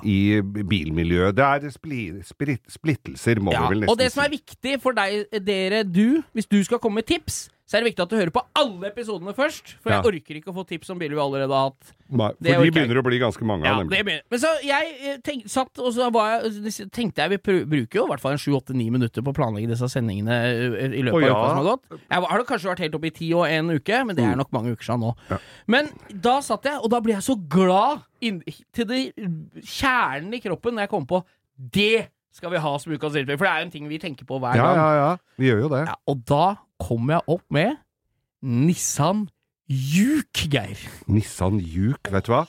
S2: i bilmiljøet. Det er spli, sprit, splittelser, må vi vel nesten si.
S3: og det som er viktig for deg, dere, du, hvis du skal komme med tips, så er det viktig at du hører på alle episodene først. For jeg orker ikke å få tips om biler vi allerede har hatt.
S2: Nei, For de
S3: jeg
S2: begynner å bli ganske mange
S3: Ja,
S2: av,
S3: det
S2: nemlig.
S3: Men så jeg eh, tenk, satt og så var jeg, tenkte jeg vi pr- bruker jo i hvert fall en sju-åtte-ni minutter på å planlegge disse sendingene eh, i løpet
S2: Å,
S3: av uka som har gått. Jeg har det kanskje vært helt oppe i ti og en uke, men det er nok mange uker siden nå.
S2: Ja.
S3: Men da satt jeg, og da ble jeg så glad inn, til det kjernen i kroppen når jeg kom på det skal vi ha som ukas for det er jo en ting vi tenker på hver
S2: Ja, ja, ja. Vi gjør jo det.
S3: Ja, og da kom jeg opp med Nissan Juke, Geir.
S2: Nissan Juke, vet du hva?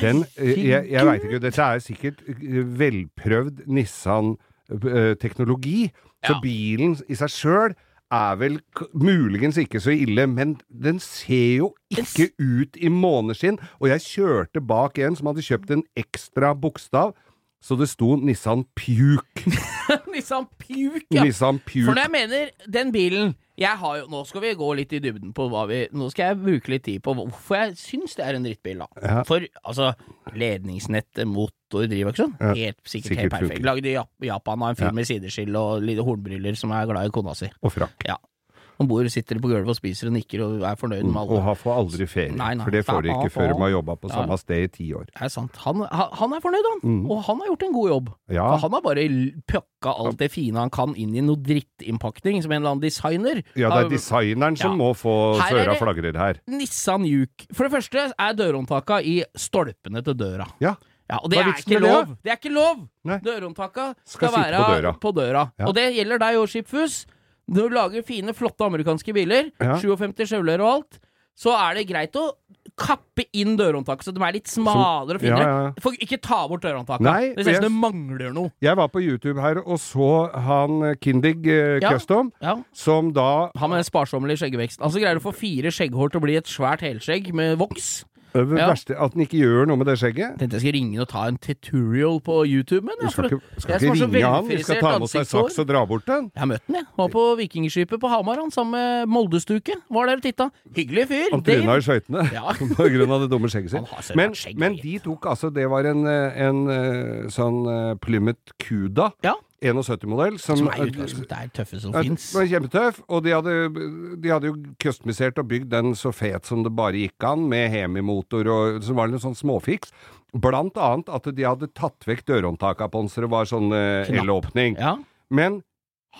S2: Den, eh, jeg, jeg veit ikke, dette er sikkert eh, velprøvd Nissan-teknologi, så
S3: Ja.
S2: bilen i seg sjøl er vel muligens ikke så ille, men den ser jo ikke ut i måneskinn. Og jeg kjørte bak en som hadde kjøpt en ekstra bokstav, så det sto Nissan Puke.
S3: Nissan Puke, ja.
S2: Nissan
S3: For når jeg mener den bilen jeg har jo, Nå skal vi gå litt i dybden på hva vi Nå skal jeg bruke litt tid på hvorfor jeg syns det er en drittbil, da.
S2: Ja.
S3: For altså, ledningsnettet, motor, drivaksjon,
S2: Ja,
S3: helt sikkert,
S2: sikkert
S3: helt perfekt. Lagd i Japan av en fyr
S2: Ja.
S3: med sideskill og lite hornbriller som er glad i kona si.
S2: Og frakk.
S3: Han bor, sitter på gulvet og spiser og nikker og er fornøyd med
S2: Og
S3: han
S2: har får aldri ferie,
S3: Nei, nei.
S2: for det får de ikke før de har jobba på samme sted i ti år.
S3: Det er sant. Han, han er fornøyd, han.
S2: Mm.
S3: Og han har gjort en god jobb.
S2: Ja,
S3: For han har bare pøkka alt det fine han kan inn i noe drittinnpakning, som en eller annen designer.
S2: ja det er designeren som
S3: Ja.
S2: må få føra flagrer her.
S3: Nissan Juke. For det første er dørhåndtaka i stolpene til døra.
S2: Ja.
S3: Ja, og det
S2: er
S3: ikke lov! Det er ikke lov! Dørhåndtaka skal,
S2: Skal
S3: være
S2: på døra.
S3: på døra.
S2: Ja.
S3: Og det gjelder deg og Skipfus. Når du lager fine, flotte amerikanske biler,
S2: Ja.
S3: 57 Chevrolet og alt, så er det greit å kappe inn dørhåndtaket så de er litt smalere og finere.
S2: Ja, ja.
S3: For ikke ta bort dørhåndtaket.
S2: Nei,
S3: det ser ut som det mangler noe.
S2: Jeg var på YouTube her og så han eh, Kindig eh,
S3: Ja.
S2: Custom, som da
S3: Han med sparsommelige skjeggveksten. Altså greier å få fire skjegghår til å bli et svært helskjegg med voks.
S2: Det
S3: Ja.
S2: verste At den ikke gjør noe med det skjegget.
S3: Tenkte jeg skulle ringe og ta en tutorial på YouTube, men ja,
S2: Du
S3: skal
S2: ikke, skal ikke ringe han, vi skal ta med ei saks og dra bort den.
S3: Jeg har møtt den, jeg. Var på Vikingskipet på Hamar, han sammen med Moldestuke. Var der og titta. Hyggelig fyr.
S2: Han tryna i skøytene
S3: Ja.
S2: på grunn av det dumme skjegget sitt. Men,
S3: skjegget.
S2: men de tok altså Det var en, eh, en eh, sånn eh, Plymouth Cuda,
S3: Ja.
S2: 71-modell, som,
S3: Som er utgangspunktet er tøffe som fins.
S2: Kjempetøff, og de hadde, de hadde jo customisert og bygd den så fet som det bare gikk an, med hemimotor og så var det en sånn småfiks. Blant annet at de hadde tatt vekk dørhåndtaka på den, så det var sånn elåpning.
S3: Ja.
S2: Men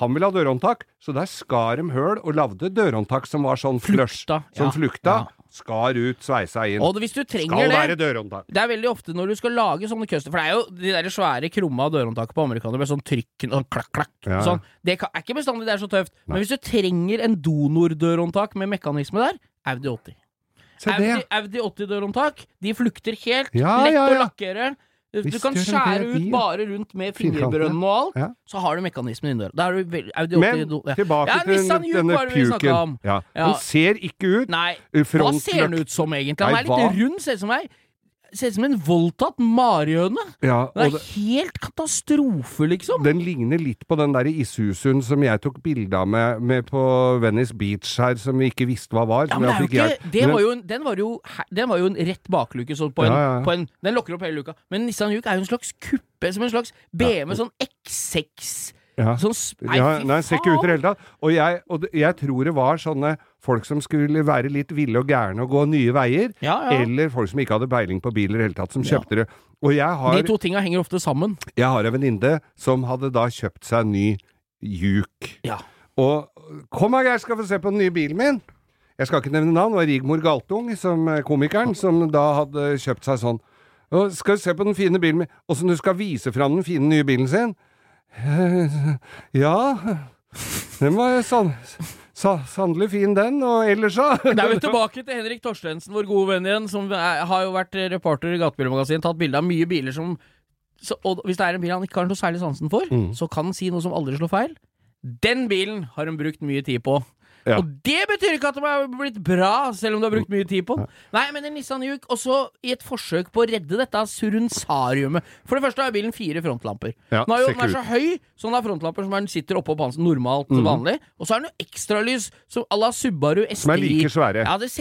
S2: han ville ha dørhåndtak, så der skar de høl og lagde dørhåndtak som var sånn flush.
S3: Flukta,
S2: Som
S3: ja,
S2: flukta.
S3: ja.
S2: Skar ut, sveisa inn.
S3: Og hvis du trenger
S2: Skal
S3: det
S2: være dørhåndtak.
S3: Det er veldig ofte når du skal lage sånne custom For det er jo de der svære krumma dørhåndtakene på amerikanere med sånn trykk sånn klakk, klakk.
S2: Ja.
S3: Sånn. Det er ikke bestandig det er så tøft.
S2: Nei.
S3: Men hvis du trenger en donordørhåndtak med mekanisme der, Audi 80. Audi. Audi 80-dørhåndtak, de flukter helt.
S2: Ja,
S3: lett
S2: ja,
S3: å
S2: ja.
S3: lakkere. Du kan skjære ut bare rundt med fingerbrønnen og alt,
S2: Ja.
S3: så har du mekanismen inni der. Da er du vel- Audi 80
S2: Men tilbake
S3: Ja,
S2: til den- denne puken. Ja. Den ser ikke ut
S3: Nei, hva ser den ut som egentlig? Han er litt rund, ser ut som ei Ser ut som en voldtatt marihøne.
S2: Ja,
S3: Det er
S2: det,
S3: helt katastrofe, liksom.
S2: den ligner litt på den der Isuzuen som jeg tok bilde av med, med på Venice Beach her, som vi ikke visste hva var.
S3: Ja, men det er jo ikke, det var jo, en- den, var jo, den var jo en rett bakluke sånn på
S2: ja, ja.
S3: på en Den lokker opp hele luka. Men Nissan Juke er jo en slags kuppe, som en slags BMW sånn X6
S2: ja.
S3: Sånn Nei,
S2: Ja, nei, ser ikke ut i det hele tatt. Og, jeg, og jeg tror det var sånne folk som skulle være litt ville og gærne og gå nye veier,
S3: Ja, ja.
S2: eller folk som ikke hadde peiling på biler i det hele tatt, som kjøpte det. Og har,
S3: De to tinga henger ofte sammen.
S2: jeg har en venninne som hadde da kjøpt seg ny Juke.
S3: Ja.
S2: Og kom her, Geir, skal få se på den nye bilen min. Jeg skal ikke nevne navn, det var Rigmor Galtung, som eh, komikeren, som da hadde kjøpt seg sånn. Og skal du se på den fine bilen min, åssen du skal vise fram den fine nye bilen sin? Ja, den var sann, sa, sannelig fin den, og ellers da?
S3: Da er vi tilbake til Henrik Torstensen, vår gode venn igjen, som er, har jo vært reporter i Gatebilmagasinet. tatt bilde av mye biler som så, Og hvis det er en bil han ikke har noe særlig sansen for,
S2: Mm.
S3: så kan han si noe som aldri slår feil. Den bilen har hun brukt mye tid på.
S2: Ja.
S3: Og det betyr ikke at de har blitt bra, selv om du har brukt mye tid på den. Nei, men en Nissan Juke, også i et forsøk på å redde dette surensariumet. For det første har bilen fire frontlamper.
S2: Ja,
S3: den, jo, den er så høy, så den har frontlamper som den sitter oppå pansen normalt vanlig. Og så har den jo ekstralys som à la Subaru STI.
S2: Som er like svære.
S3: Ja, det,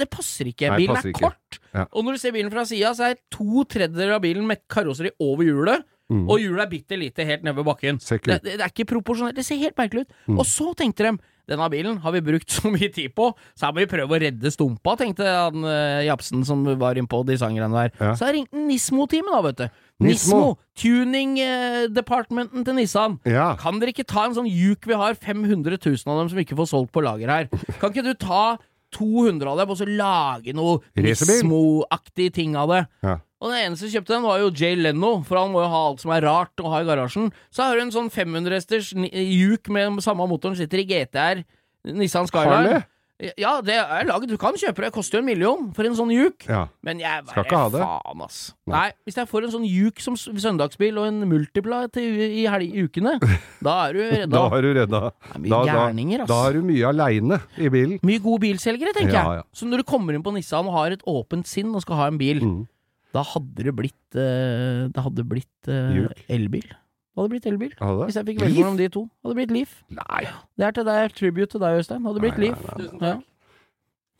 S3: det passer ikke.
S2: Nei,
S3: bilen
S2: passer
S3: er
S2: ikke.
S3: kort.
S2: Ja.
S3: Og når du ser bilen fra sida, så er to tredjedeler av bilen med karosseri over hjulet. Og hjulet er bitte lite helt nede ved bakken.
S2: Mm.
S3: Det, det, det er ikke proporsjonelt. Det ser helt merkelig ut. Og så tenkte de denne bilen har vi brukt så mye tid på, så her må vi prøve å redde stumpa, tenkte han eh, Japsen som var innpå De designgreiene der.
S2: Ja.
S3: Så jeg ringte Nismo-teamet, da, vet du.
S2: Nismo.
S3: Nismo, tuning-departementen departmenten til Nissan.
S2: Ja.
S3: Kan dere ikke ta en sånn juk vi har 500 000 av dem som ikke får solgt på lager her? Kan ikke du ta 200 av dem og så lage noe Nismo-aktig ting av det?
S2: Ja.
S3: Og den eneste som kjøpte den, var jo Jay Leno, for han må jo ha alt som er rart å ha i garasjen. Så har du en sånn 500 hesters Juke med samme motoren, sitter i GTR Nissan Skyline. Ja, det er laget. Du kan kjøpe det. Det koster jo en million for en sånn Juke.
S2: Ja.
S3: Men jeg bare
S2: Skal ikke ha det.
S3: faen, ass. Nei. hvis jeg får en sånn Juke som søndagsbil og en multipla til, i helg, ukene, da er du redda.
S2: Da er du redda
S3: Det er mye
S2: da,
S3: gærninger, ass.
S2: da er du mye aleine i bilen.
S3: Mye gode bilselgere, tenker
S2: Ja, ja.
S3: jeg. Så når du kommer inn på Nissan og har et åpent sinn og skal ha en bil,
S2: Mm.
S3: Da hadde det blitt uh, Det hadde blitt
S2: uh,
S3: elbil. Det hadde blitt elbil.
S2: Hadde?
S3: Hvis jeg fikk velge mellom de to. Hadde blitt Leaf.
S2: Nei.
S3: Det er til deg, tribute til deg, Øystein. Hadde blitt
S2: Nei,
S3: Leaf.
S2: nei,
S3: Ja.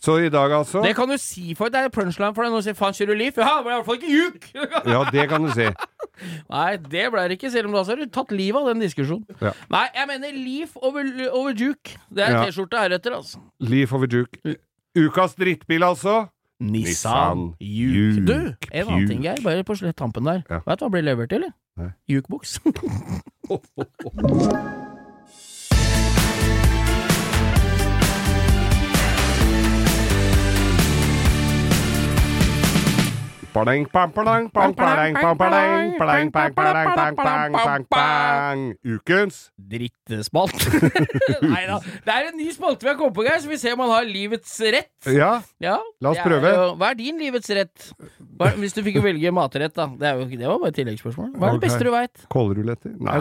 S2: Så i dag, altså
S3: Det kan du si for Det er punchline for deg Nå sier 'faen, kjører du Leaf'? Ja, det ble i hvert fall ikke juk!
S2: Ja, det kan du si.
S3: Nei, det ble det ikke, selv om du har tatt livet av den diskusjonen.
S2: Ja.
S3: Nei, jeg mener Leaf over, over Juke. Det er
S2: Ja.
S3: T-skjorta heretter, altså.
S2: Leaf over Juke. Ukas drittbil, altså. Nissan
S3: Juke. Du, en annen ting, Geir, bare på tampen der.
S2: Ja.
S3: Vet du hva blir levert til, eller? Jukeboks.
S2: Ukens
S3: Drittespalt. Nei da. Det er en ny spalte vi har kommet på, Geir, så vi ser om han har livets rett.
S2: Ja,
S3: Ja,
S2: La oss
S3: er
S2: prøve.
S3: jo- hva er din livets rett? Hva, hvis du fikk velge matrett, da. Det, er jo, det var bare et tilleggsspørsmål. Hva er det beste du veit?
S2: kålruletter. Nei,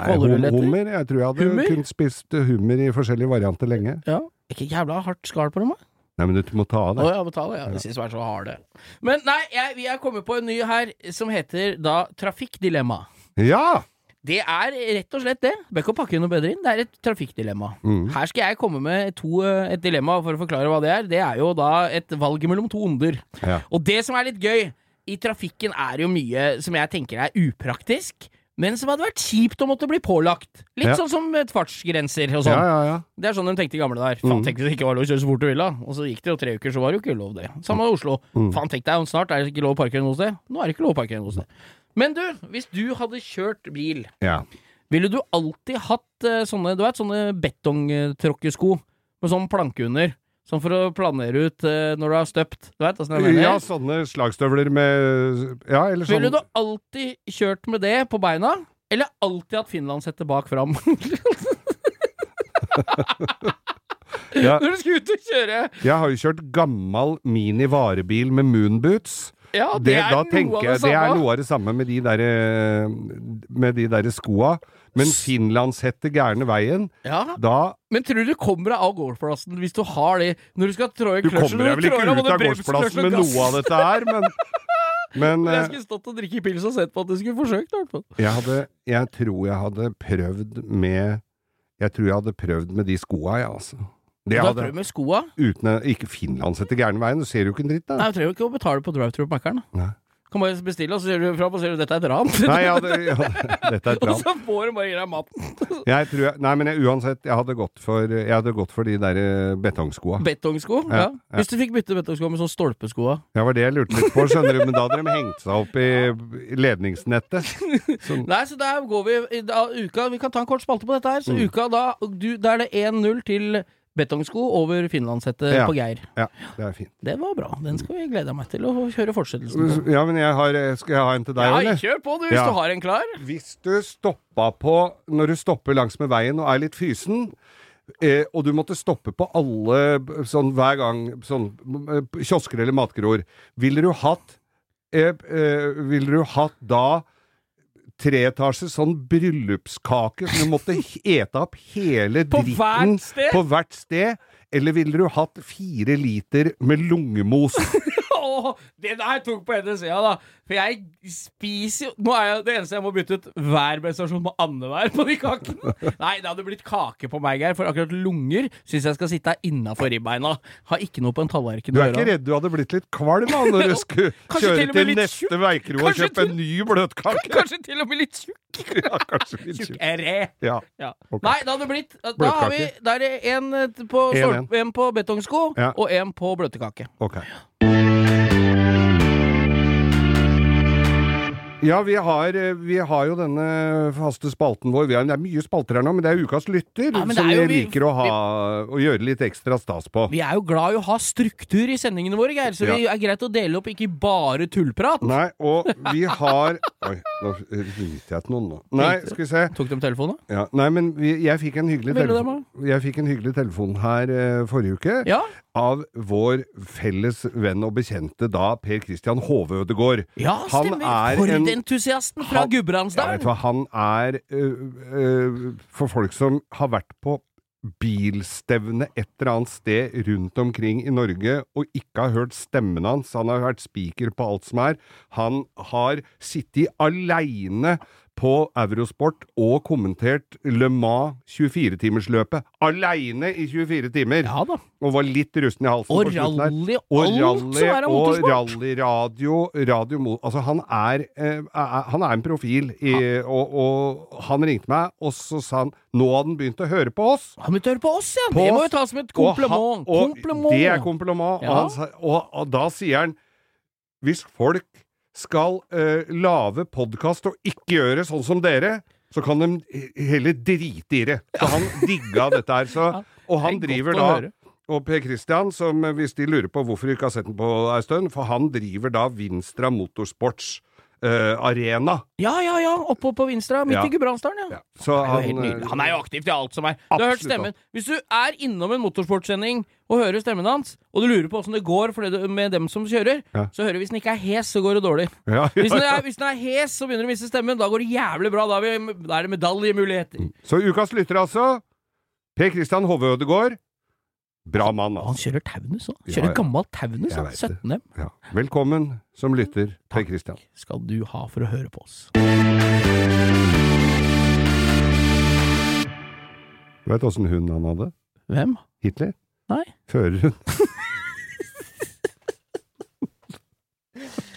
S2: hummer. Jeg tror jeg hadde kunnet spist hummer i forskjellige varianter lenge.
S3: Ja. Ikke jævla hardt skall på dem, da?
S2: Nei, men du må ta av
S3: Å
S2: det.
S3: ja, det, ja. Jeg synes de er så harde. Men nei, jeg, vi er kommet på en ny her som heter da Trafikkdilemma.
S2: Ja!
S3: Det er rett og slett det. Bør ikke pakke noe bedre inn. Det er et trafikkdilemma.
S2: Mm.
S3: Her skal jeg komme med to, eh, et dilemma for å forklare hva det er. Det er jo da et valg mellom to onder.
S2: Ja.
S3: Og det som er litt gøy, i trafikken er jo mye som jeg tenker er upraktisk, men som hadde vært kjipt å måtte bli pålagt. Litt
S2: Ja.
S3: sånn som fartsgrenser og sånn.
S2: ja, ja.
S3: Det er sånn de tenkte i gamle dager. Faen,
S2: tenkte
S3: tenk hvis det ikke var lov å kjøre så fort du ville. Og så gikk det jo tre uker, så var det jo ikke lov det. Samme med Oslo.
S2: Mm.
S3: Faen, tenk deg, snart er det ikke lov å parkere noe sted. Nå er det ikke lov å parkere noe sted. Men du, hvis du hadde kjørt bil, ville du alltid hatt eh, sånne, du vet, sånne betongtråkkesko med sånn planke under? Sånn for å planere ut uh, når du har støpt. Du vet åssen jeg mener?
S2: Ja, sånne slagstøvler med Ja, eller sånn
S3: Ville du alltid kjørt med det på beina, eller alltid hatt finlandshette bak fram?
S2: ja,
S3: Når du skal ut og kjøre!
S2: Jeg har jo kjørt gammel mini-varebil med moonboots.
S3: Ja, det,
S2: Det,
S3: er
S2: tenker
S3: det
S2: er noe av det samme med de der, eh, med de der skoa. Men finlandshette gærne veien,
S3: Ja,
S2: da
S3: Men tror du du kommer deg av gårdsplassen hvis du har det Når du skal trå i
S2: Du kommer deg vel ikke ut av gårdsplassen med noe av dette her, men Men
S3: Jeg
S2: eh,
S3: skulle stått og drikke pils og sett på at du skulle forsøkt. i hvert fall.
S2: jeg hadde Jeg tror jeg hadde prøvd med Jeg tror jeg hadde prøvd med de skoa, jeg, altså. Det
S3: har
S2: hadde,
S3: med skoa?
S2: uten Ikke finlandshette gærne veien, du ser jo ikke en dritt, da.
S3: Nei, du trenger jo ikke å betale på drive-thru på Mækkern. Kan bare bestille, og så ser du fram og ser du dette er et ran.
S2: Nei, ja, det, ja, dette er et
S3: og så får du bare gi deg maten.
S2: Jeg tror jeg, nei, men jeg, uansett, jeg hadde gått for, jeg hadde gått for de der eh, betongskoa.
S3: Betongsko.
S2: Ja,
S3: Ja,
S2: ja.
S3: Hvis du fikk bytte betongsko med sånn stolpesko
S2: Det var det jeg lurte litt på, skjønner du, men da hadde de hengt seg opp i ledningsnettet. Sånn,
S3: Nei, så der går vi i da, uka Vi kan ta en kort spalte på dette her. Så
S2: Mm.
S3: uka da du, Da er det 1-0 til betongsko over finlandshette
S2: Ja.
S3: på Geir.
S2: ja, det er fint.
S3: Det var bra. Den skal vi glede meg til å kjøre fortsettelsen på.
S2: Ja, men jeg har, skal jeg ha en til deg,
S3: Ja,
S2: eller?
S3: kjør på du, hvis
S2: Ja.
S3: du har en klar.
S2: Hvis du stoppa på Når du stopper langs med veien og er litt fysen, eh, og du måtte stoppe på alle sånn hver gang sånn eh, kiosker eller matgroer, ville du hatt eh, eh, Ville du hatt da treetasjes sånn bryllupskake som du måtte ete opp hele
S3: På
S2: dritten
S3: hvert
S2: på hvert sted? Eller ville du hatt fire liter med lungemos?
S3: Åh, det der tok på ene sida, da. For jeg spiser jo Nå er jeg det eneste jeg må bytte ut hver prestasjon med andevær på de kakene. Nei, det hadde blitt kake på meg, Geir, for akkurat lunger syns jeg skal sitte innafor ribbeina. Har ikke noe på en tallerken
S2: Du er ikke redd du hadde blitt litt kvalm da, når du skulle kjøre
S3: til
S2: til neste veikro og kjøpe en ny bløtkake?
S3: Kanskje til og med litt tjukk.
S2: Ja, kanskje litt tjukk. Ja.
S3: Ja.
S2: Okay.
S3: Nei, det hadde blitt Da har vi Da er det en eh, på,
S2: En
S3: stolp, en på betongsko
S2: Ja.
S3: og en på bløtkake.
S2: Ok. Ja, vi har, eh, vi har jo denne faste spalten vår. Vi har, det er mye spalter her nå, men det er ukas lytter
S3: Ja,
S2: som vi liker å, ha, å gjøre litt ekstra stas på.
S3: Vi er jo glad i å ha struktur i sendingene våre, Geir, så
S2: Ja.
S3: vi er greit å dele opp, ikke bare tullprat.
S2: Nei, og vi har Oi, nå ringte jeg til noen nå. Nei, skal vi se.
S3: Tok de telefonen?
S2: Ja, nei, men vi, jeg, fikk en hyggelig telefon, jeg fikk en hyggelig telefon her uh, forrige uke.
S3: Ja.
S2: Av vår felles venn og bekjente da, Per Christian Hove Ødegård.
S3: Ja,
S2: Han
S3: stemmer.
S2: er
S3: For entusiasten fra Gudbrandsdalen!
S2: Ja, han er øh, øh, For folk som har vært på bilstevne et eller annet sted rundt omkring i Norge og ikke har hørt stemmen hans, han har vært spiker på alt som er, han har sittet aleine på Eurosport og kommentert Le Mans 24-timersløpet. Aleine i 24 timer!
S3: Ja da.
S2: Og var litt rusten i halsen
S3: Og rally,
S2: Og rally og rallyradio, radio Altså, han er, eh, han er en profil, i, og, og han ringte meg, og så sa han nå hadde han begynt å høre på oss.
S3: Han begynte å høre på oss, ja!
S2: På
S3: det må jo tas som et
S2: Og han-
S3: kompliment.
S2: Og
S3: kompliment.
S2: Det er kompliment.
S3: Ja.
S2: Og, han, og, og da sier han hvis folk skal uh, lage podkast og ikke gjøre sånn som dere, så kan de heller drite i det. Så han digga dette her. Så, og han
S3: er
S2: driver da og Per Christian, som eh, hvis de lurer på hvorfor de ikke har sett den på ei stund, for han driver da Vinstra Motorsports eh, Arena.
S3: Ja, ja, ja. Oppå på Vinstra, midt
S2: Ja.
S3: i Gudbrandsdalen, ja.
S2: Ja.
S3: Er
S2: han,
S3: nydelig.
S2: eh,
S3: Han er jo aktiv til alt som er. Du har hørt stemmen. Hvis du er innom en motorsportsending og hører stemmen hans, og du lurer på åssen det går det, med dem som kjører,
S2: Ja.
S3: så hører du hvis den ikke er hes, så går det dårlig.
S2: ja,
S3: Hvis den er, hvis den er hes, så begynner du å miste stemmen. Da går det jævlig bra. Da, er da er det medaljemuligheter.
S2: Så ukas lytter, altså. Per Christian Hove Ødegård. Bra mann,
S3: altså. han
S2: altså.
S3: kjører Taunus òg. Kjører
S2: ja.
S3: Taunus. Han.
S2: vet det.
S3: 17 M.
S2: Ja. Velkommen som lytter, Per Christian.
S3: skal du ha for å høre på oss.
S2: Du åssen hund han hadde?
S3: Hvem?
S2: Hitler?
S3: Nei.
S2: Førerhund.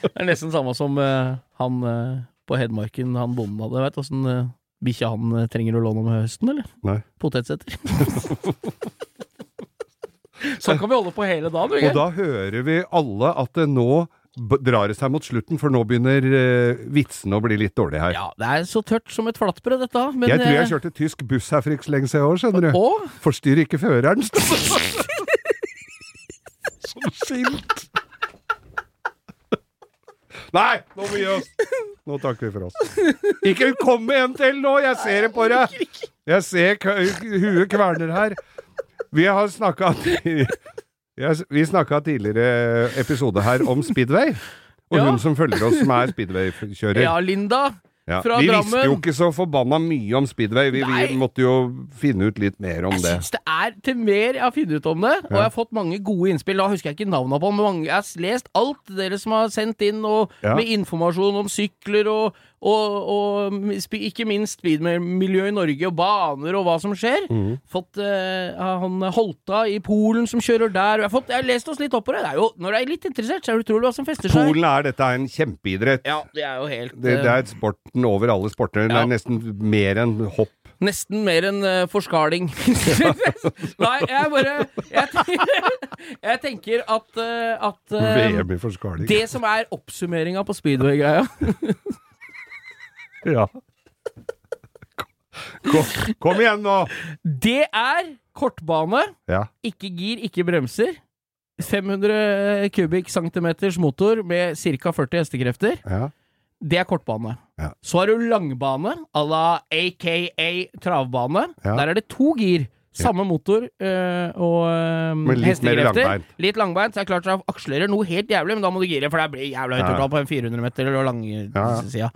S3: Det er nesten samme som uh, han uh, på Hedmarken, han bonden hadde. Vet du åssen uh, bikkja han trenger å låne om høsten, eller?
S2: Nei.
S3: Potetsetter. sånn kan vi holde på hele dagen, Ikke?
S2: Og da hører vi alle at det nå drar det seg mot slutten, for nå begynner uh, vitsene å bli litt dårlige her.
S3: Ja, det er så tørt som et flatbrød, dette. Men,
S2: jeg tror jeg
S3: eh,
S2: kjørte tysk buss her for ikke så lenge siden òg, skjønner du.
S3: Og
S2: Forstyrr ikke føreren. Som skilt. Nei, nå må vi gi oss. Nå takker vi for oss. Ikke kom med en til nå, jeg ser det på deg. Jeg ser huet kverner her. Vi har snakka Vi snakka tidligere episode her om speedway. Og
S3: Ja.
S2: hun som følger oss, som er speedway-kjører.
S3: ja, Linda
S2: Ja,
S3: fra
S2: vi visste jo ikke så forbanna mye om speedway. Vi, vi måtte jo finne ut litt mer om
S3: Jeg
S2: det.
S3: syns det er til mer jeg har funnet ut om det, og
S2: Ja.
S3: jeg har fått mange gode innspill. Da husker jeg ikke navnene på, men mange, jeg har lest alt dere som har sendt inn, og
S2: Ja.
S3: med informasjon om sykler og, og, og ikke minst speedmiljø i Norge, og baner og hva som skjer.
S2: Mm.
S3: Fått uh, han Holta i Polen som kjører der. Jeg har, fått, jeg har lest oss litt opp på det. det er jo, når du er litt interessert, så er det utrolig hva som fester seg.
S2: Polen er dette er en kjempeidrett.
S3: Ja, det er jo helt
S2: Det, det
S3: eh,
S2: er sporten over alle sporter. Det er nesten mer enn hopp.
S3: Nesten mer enn uh, forskaling. Nei, jeg bare Jeg, jeg tenker at, uh, at
S2: uh.
S3: Det som er oppsummeringa på speedway-greia
S2: Ja. Kom, kom igjen nå!
S3: Det er kortbane,
S2: Ja.
S3: ikke gir, ikke bremser. 500 kubikkcentimeters motor med ca. 40 hestekrefter.
S2: ja.
S3: Det er kortbane.
S2: Ja.
S3: Så har du langbane, à la aka travbane.
S2: Ja.
S3: Der er det to gir. Samme motor øh, og øh,
S2: litt
S3: hestekrefter.
S2: langbeint.
S3: Litt langbeint. Så er det klart akslerer noe helt jævlig, men da må du gire, for det blir jævla høyt på en 400 meter eller lang
S2: Ja, ja.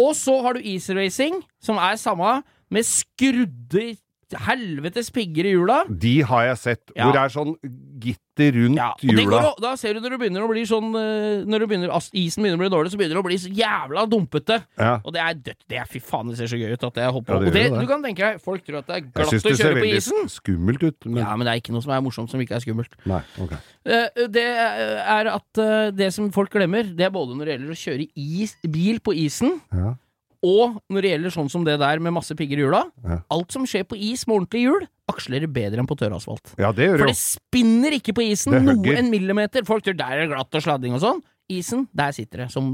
S3: Og så har du easy racing, som er samme, med skrudde helvetes pigger i hjula.
S2: De har jeg sett.
S3: Ja.
S2: Hvor det er sånn gitter rundt
S3: Ja, går,
S2: hjula.
S3: å- da ser du når det begynner å bli sånn øh, Når det begynner, isen begynner å bli dårlig, så begynner det å bli så jævla dumpete.
S2: Ja.
S3: Og det er dødt. Det er fy faen, det ser så gøy ut at jeg hopper opp.
S2: det
S3: Og det,
S2: det.
S3: du kan tenke deg, folk tror at det er
S2: Jeg
S3: glatt å
S2: det ser
S3: kjøre på
S2: veldig
S3: isen.
S2: skummelt ut. Men
S3: Ja, men det er ikke noe som er morsomt som ikke er skummelt.
S2: nei, ok.
S3: Eh, Det er at eh, det som folk glemmer, det er både når det gjelder å kjøre is, bil på isen,
S2: Ja.
S3: Og når det gjelder sånn som det der med masse pigger i hjula,
S2: Ja.
S3: alt som skjer på is med ordentlig hjul, aksler bedre enn på tørr asfalt.
S2: Ja, det gjør
S3: For
S2: det
S3: det spinner ikke på isen
S2: Det
S3: noe en millimeter. Folk tror der er det glatt og sladding og sånn. Isen, der sitter det, som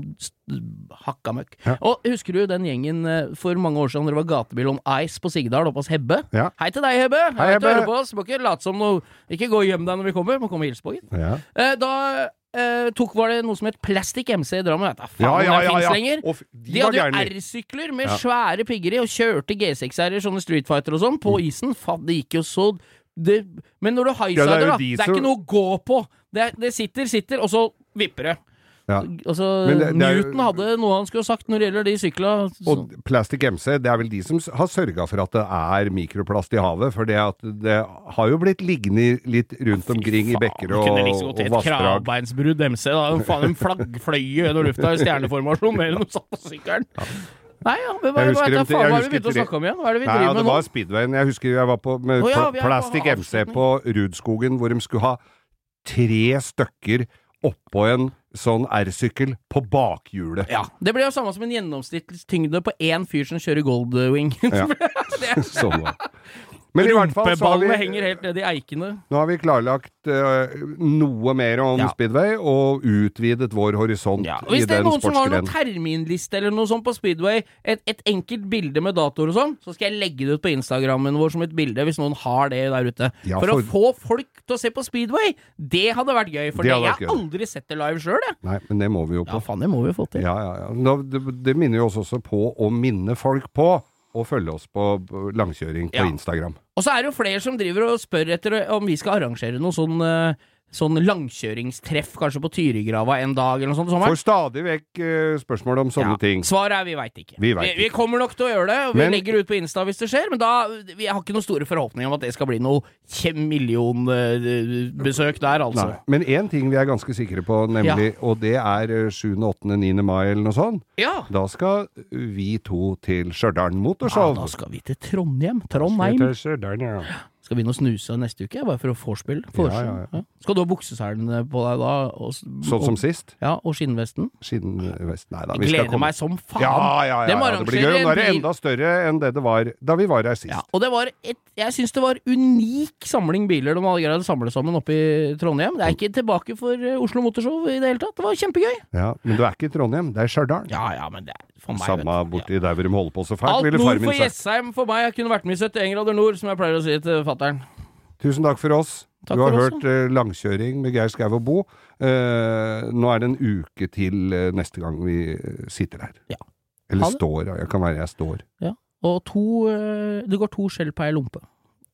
S3: hakka møkk.
S2: Ja.
S3: Og husker du den gjengen eh, for mange år siden det var gatebil om ice på Sigdal oppe hos Hebbe?
S2: Ja.
S3: Hei til deg, Hebbe!
S2: Hei, Hebbe.
S3: hører på oss. Må ikke late som noe Ikke gå og gjem deg når vi kommer, må komme og hilse på, gitt.
S2: Ja.
S3: Eh, da eh, tok, var det noe som het Plastic MC i Drammen. Vet faen
S2: Ja, ja, ja, ja.
S3: lenger.
S2: Og de
S3: De hadde jo. R-sykler med
S2: Ja.
S3: svære pigger i, og kjørte G6-er-er, sånne Street Fighter og sånn, på isen. Faen, det gikk jo så det, Men når du
S2: Ja, det
S3: highsider, da, det er ikke noe å gå på. Det, det sitter, sitter, og så vipper det.
S2: Ja.
S3: Altså,
S2: det- det
S3: Newton hadde noe han skulle ha sagt når det gjelder de sykla.
S2: Og Plastic MC, det er vel de som har sørga for at det er mikroplast i havet. For det, det har jo blitt liggende litt rundt omkring i bekker og,
S3: Kunne liksom gått i et kravbeinsbrudd MC. Da. Faen, en flaggfløye fløy gjennom lufta i stjerneformasjon enn de satt på sykkelen. Nei, ja, men hva, hva, det, faen, hva er det vi begynte å snakke om igjen? Hva er det vi
S2: ja,
S3: driver
S2: det
S3: med nå?
S2: var Speedwayen. Jeg husker jeg var på med
S3: oh, ja,
S2: Plastic MC på Rudskogen, hvor de skulle ha tre stykker oppå en sånn R-sykkel på bakhjulet.
S3: Ja, Det blir jo samme som en gjennomsnittstyngde på én fyr som kjører Goldwing.
S2: Ja. Sånn det. Men
S3: Rumpeballene
S2: vi,
S3: henger helt ned i eikene.
S2: nå har vi klarlagt uh, noe mer om
S3: Ja.
S2: speedway, og utvidet vår horisont
S3: Ja.
S2: i
S3: Hvis det er noen som har noen terminliste eller noe sånt på Speedway, et, et enkelt bilde med datoer og sånn, så skal jeg legge det ut på Instagrammen vår som et bilde, hvis noen har det der ute.
S2: Ja,
S3: for, å få folk til å se på Speedway, det hadde vært gøy. For
S2: Det
S3: det jeg har aldri sett det live sjøl, jeg.
S2: Nei, men det må vi jo
S3: Ja, faen, det må vi få til.
S2: Ja, ja, ja. Det, det minner jo oss også på å minne folk på å følge oss på på langkjøring på
S3: Ja.
S2: Instagram.
S3: Og så er det jo flere som driver og spør etter om vi skal arrangere noe sånn eh, Sånn langkjøringstreff, kanskje på Tyrigrava en dag eller noe sånt. Sommer.
S2: Får stadig vekk eh, spørsmål om sånne
S3: Ja,
S2: ting.
S3: Svaret er vi veit ikke.
S2: Vi
S3: vi,
S2: vi,
S3: kommer nok til å gjøre det, og vi
S2: Men-
S3: legger ut på Insta hvis det skjer, men da Vi har ikke noen store forhåpninger om at det skal bli noe millionbesøk der, altså.
S2: Nei. Men én ting vi er ganske sikre på, nemlig, og det er eh, 7., 8., 9. mai eller noe sånt.
S3: Ja.
S2: Da skal vi to til Stjørdal
S3: ja,
S2: Motorshow.
S3: da skal vi til Trondheim. Trondheim.
S2: til Stjørdal, ja.
S3: Skal vi å snuse neste uke, bare for å vorspiel? Vorspiel.
S2: Ja, ja, ja.
S3: Skal du ha bukseselene på deg da? Og,
S2: Sånn som sist?
S3: Ja, og skinnvesten?
S2: Skinnvest Nei da, vi
S3: gleder
S2: komme
S3: meg som faen.
S2: Ja, ja, ja, det blir gøy. nå er det enda større enn det det var da vi var her sist.
S3: Ja, og det var et Jeg syns det var unik samling biler de hadde greid å samle sammen oppe i Trondheim. Det er ikke tilbake for eh, Oslo Motorshow i det hele tatt. Det var kjempegøy.
S2: Ja, Men du er ikke i Trondheim, det er Stjørdal.
S3: Ja ja, men det er for meg
S2: Samme
S3: vet du.
S2: borti der hvor de holder på så fælt,
S3: Alt
S2: ville
S3: nord
S2: far
S3: for
S2: min sagt.
S3: Jessheim for meg. Jeg kunne vært med i 71 grader nord, som jeg pleier å si til fatter'n.
S2: Tusen takk for oss.
S3: Takk
S2: du har hørt eh, langkjøring med Geir Skau og Bo. Eh, nå er det en uke til eh, neste gang vi eh, sitter her.
S3: Ja.
S2: Eller
S3: Ha det.
S2: står, ja. Jeg kan være jeg står.
S3: Og to eh, Det går to skjell per lompe.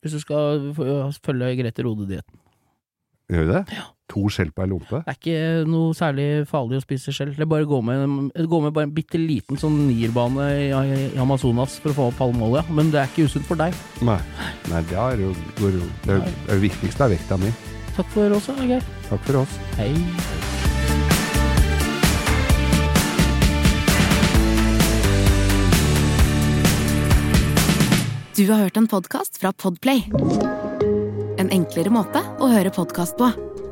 S3: Hvis du skal følge Grete Rode-dietten.
S2: Gjør vi det? To skjell per lompe?
S3: Det er ikke noe særlig farlig å spise skjell. Det er bare å gå med, gå med bare en bitte liten sånn nierbane i, i Amazonas for å få opp palmeolja, Men det er ikke usunt for deg.
S2: Nei. Nei, det er jo- Det, er- det viktigste er vekta mi.
S3: Takk for oss, Geir. Okay.
S2: Takk for oss.
S3: Hei.
S1: Du har hørt en podkast fra Podplay. En enklere måte å høre podkast på.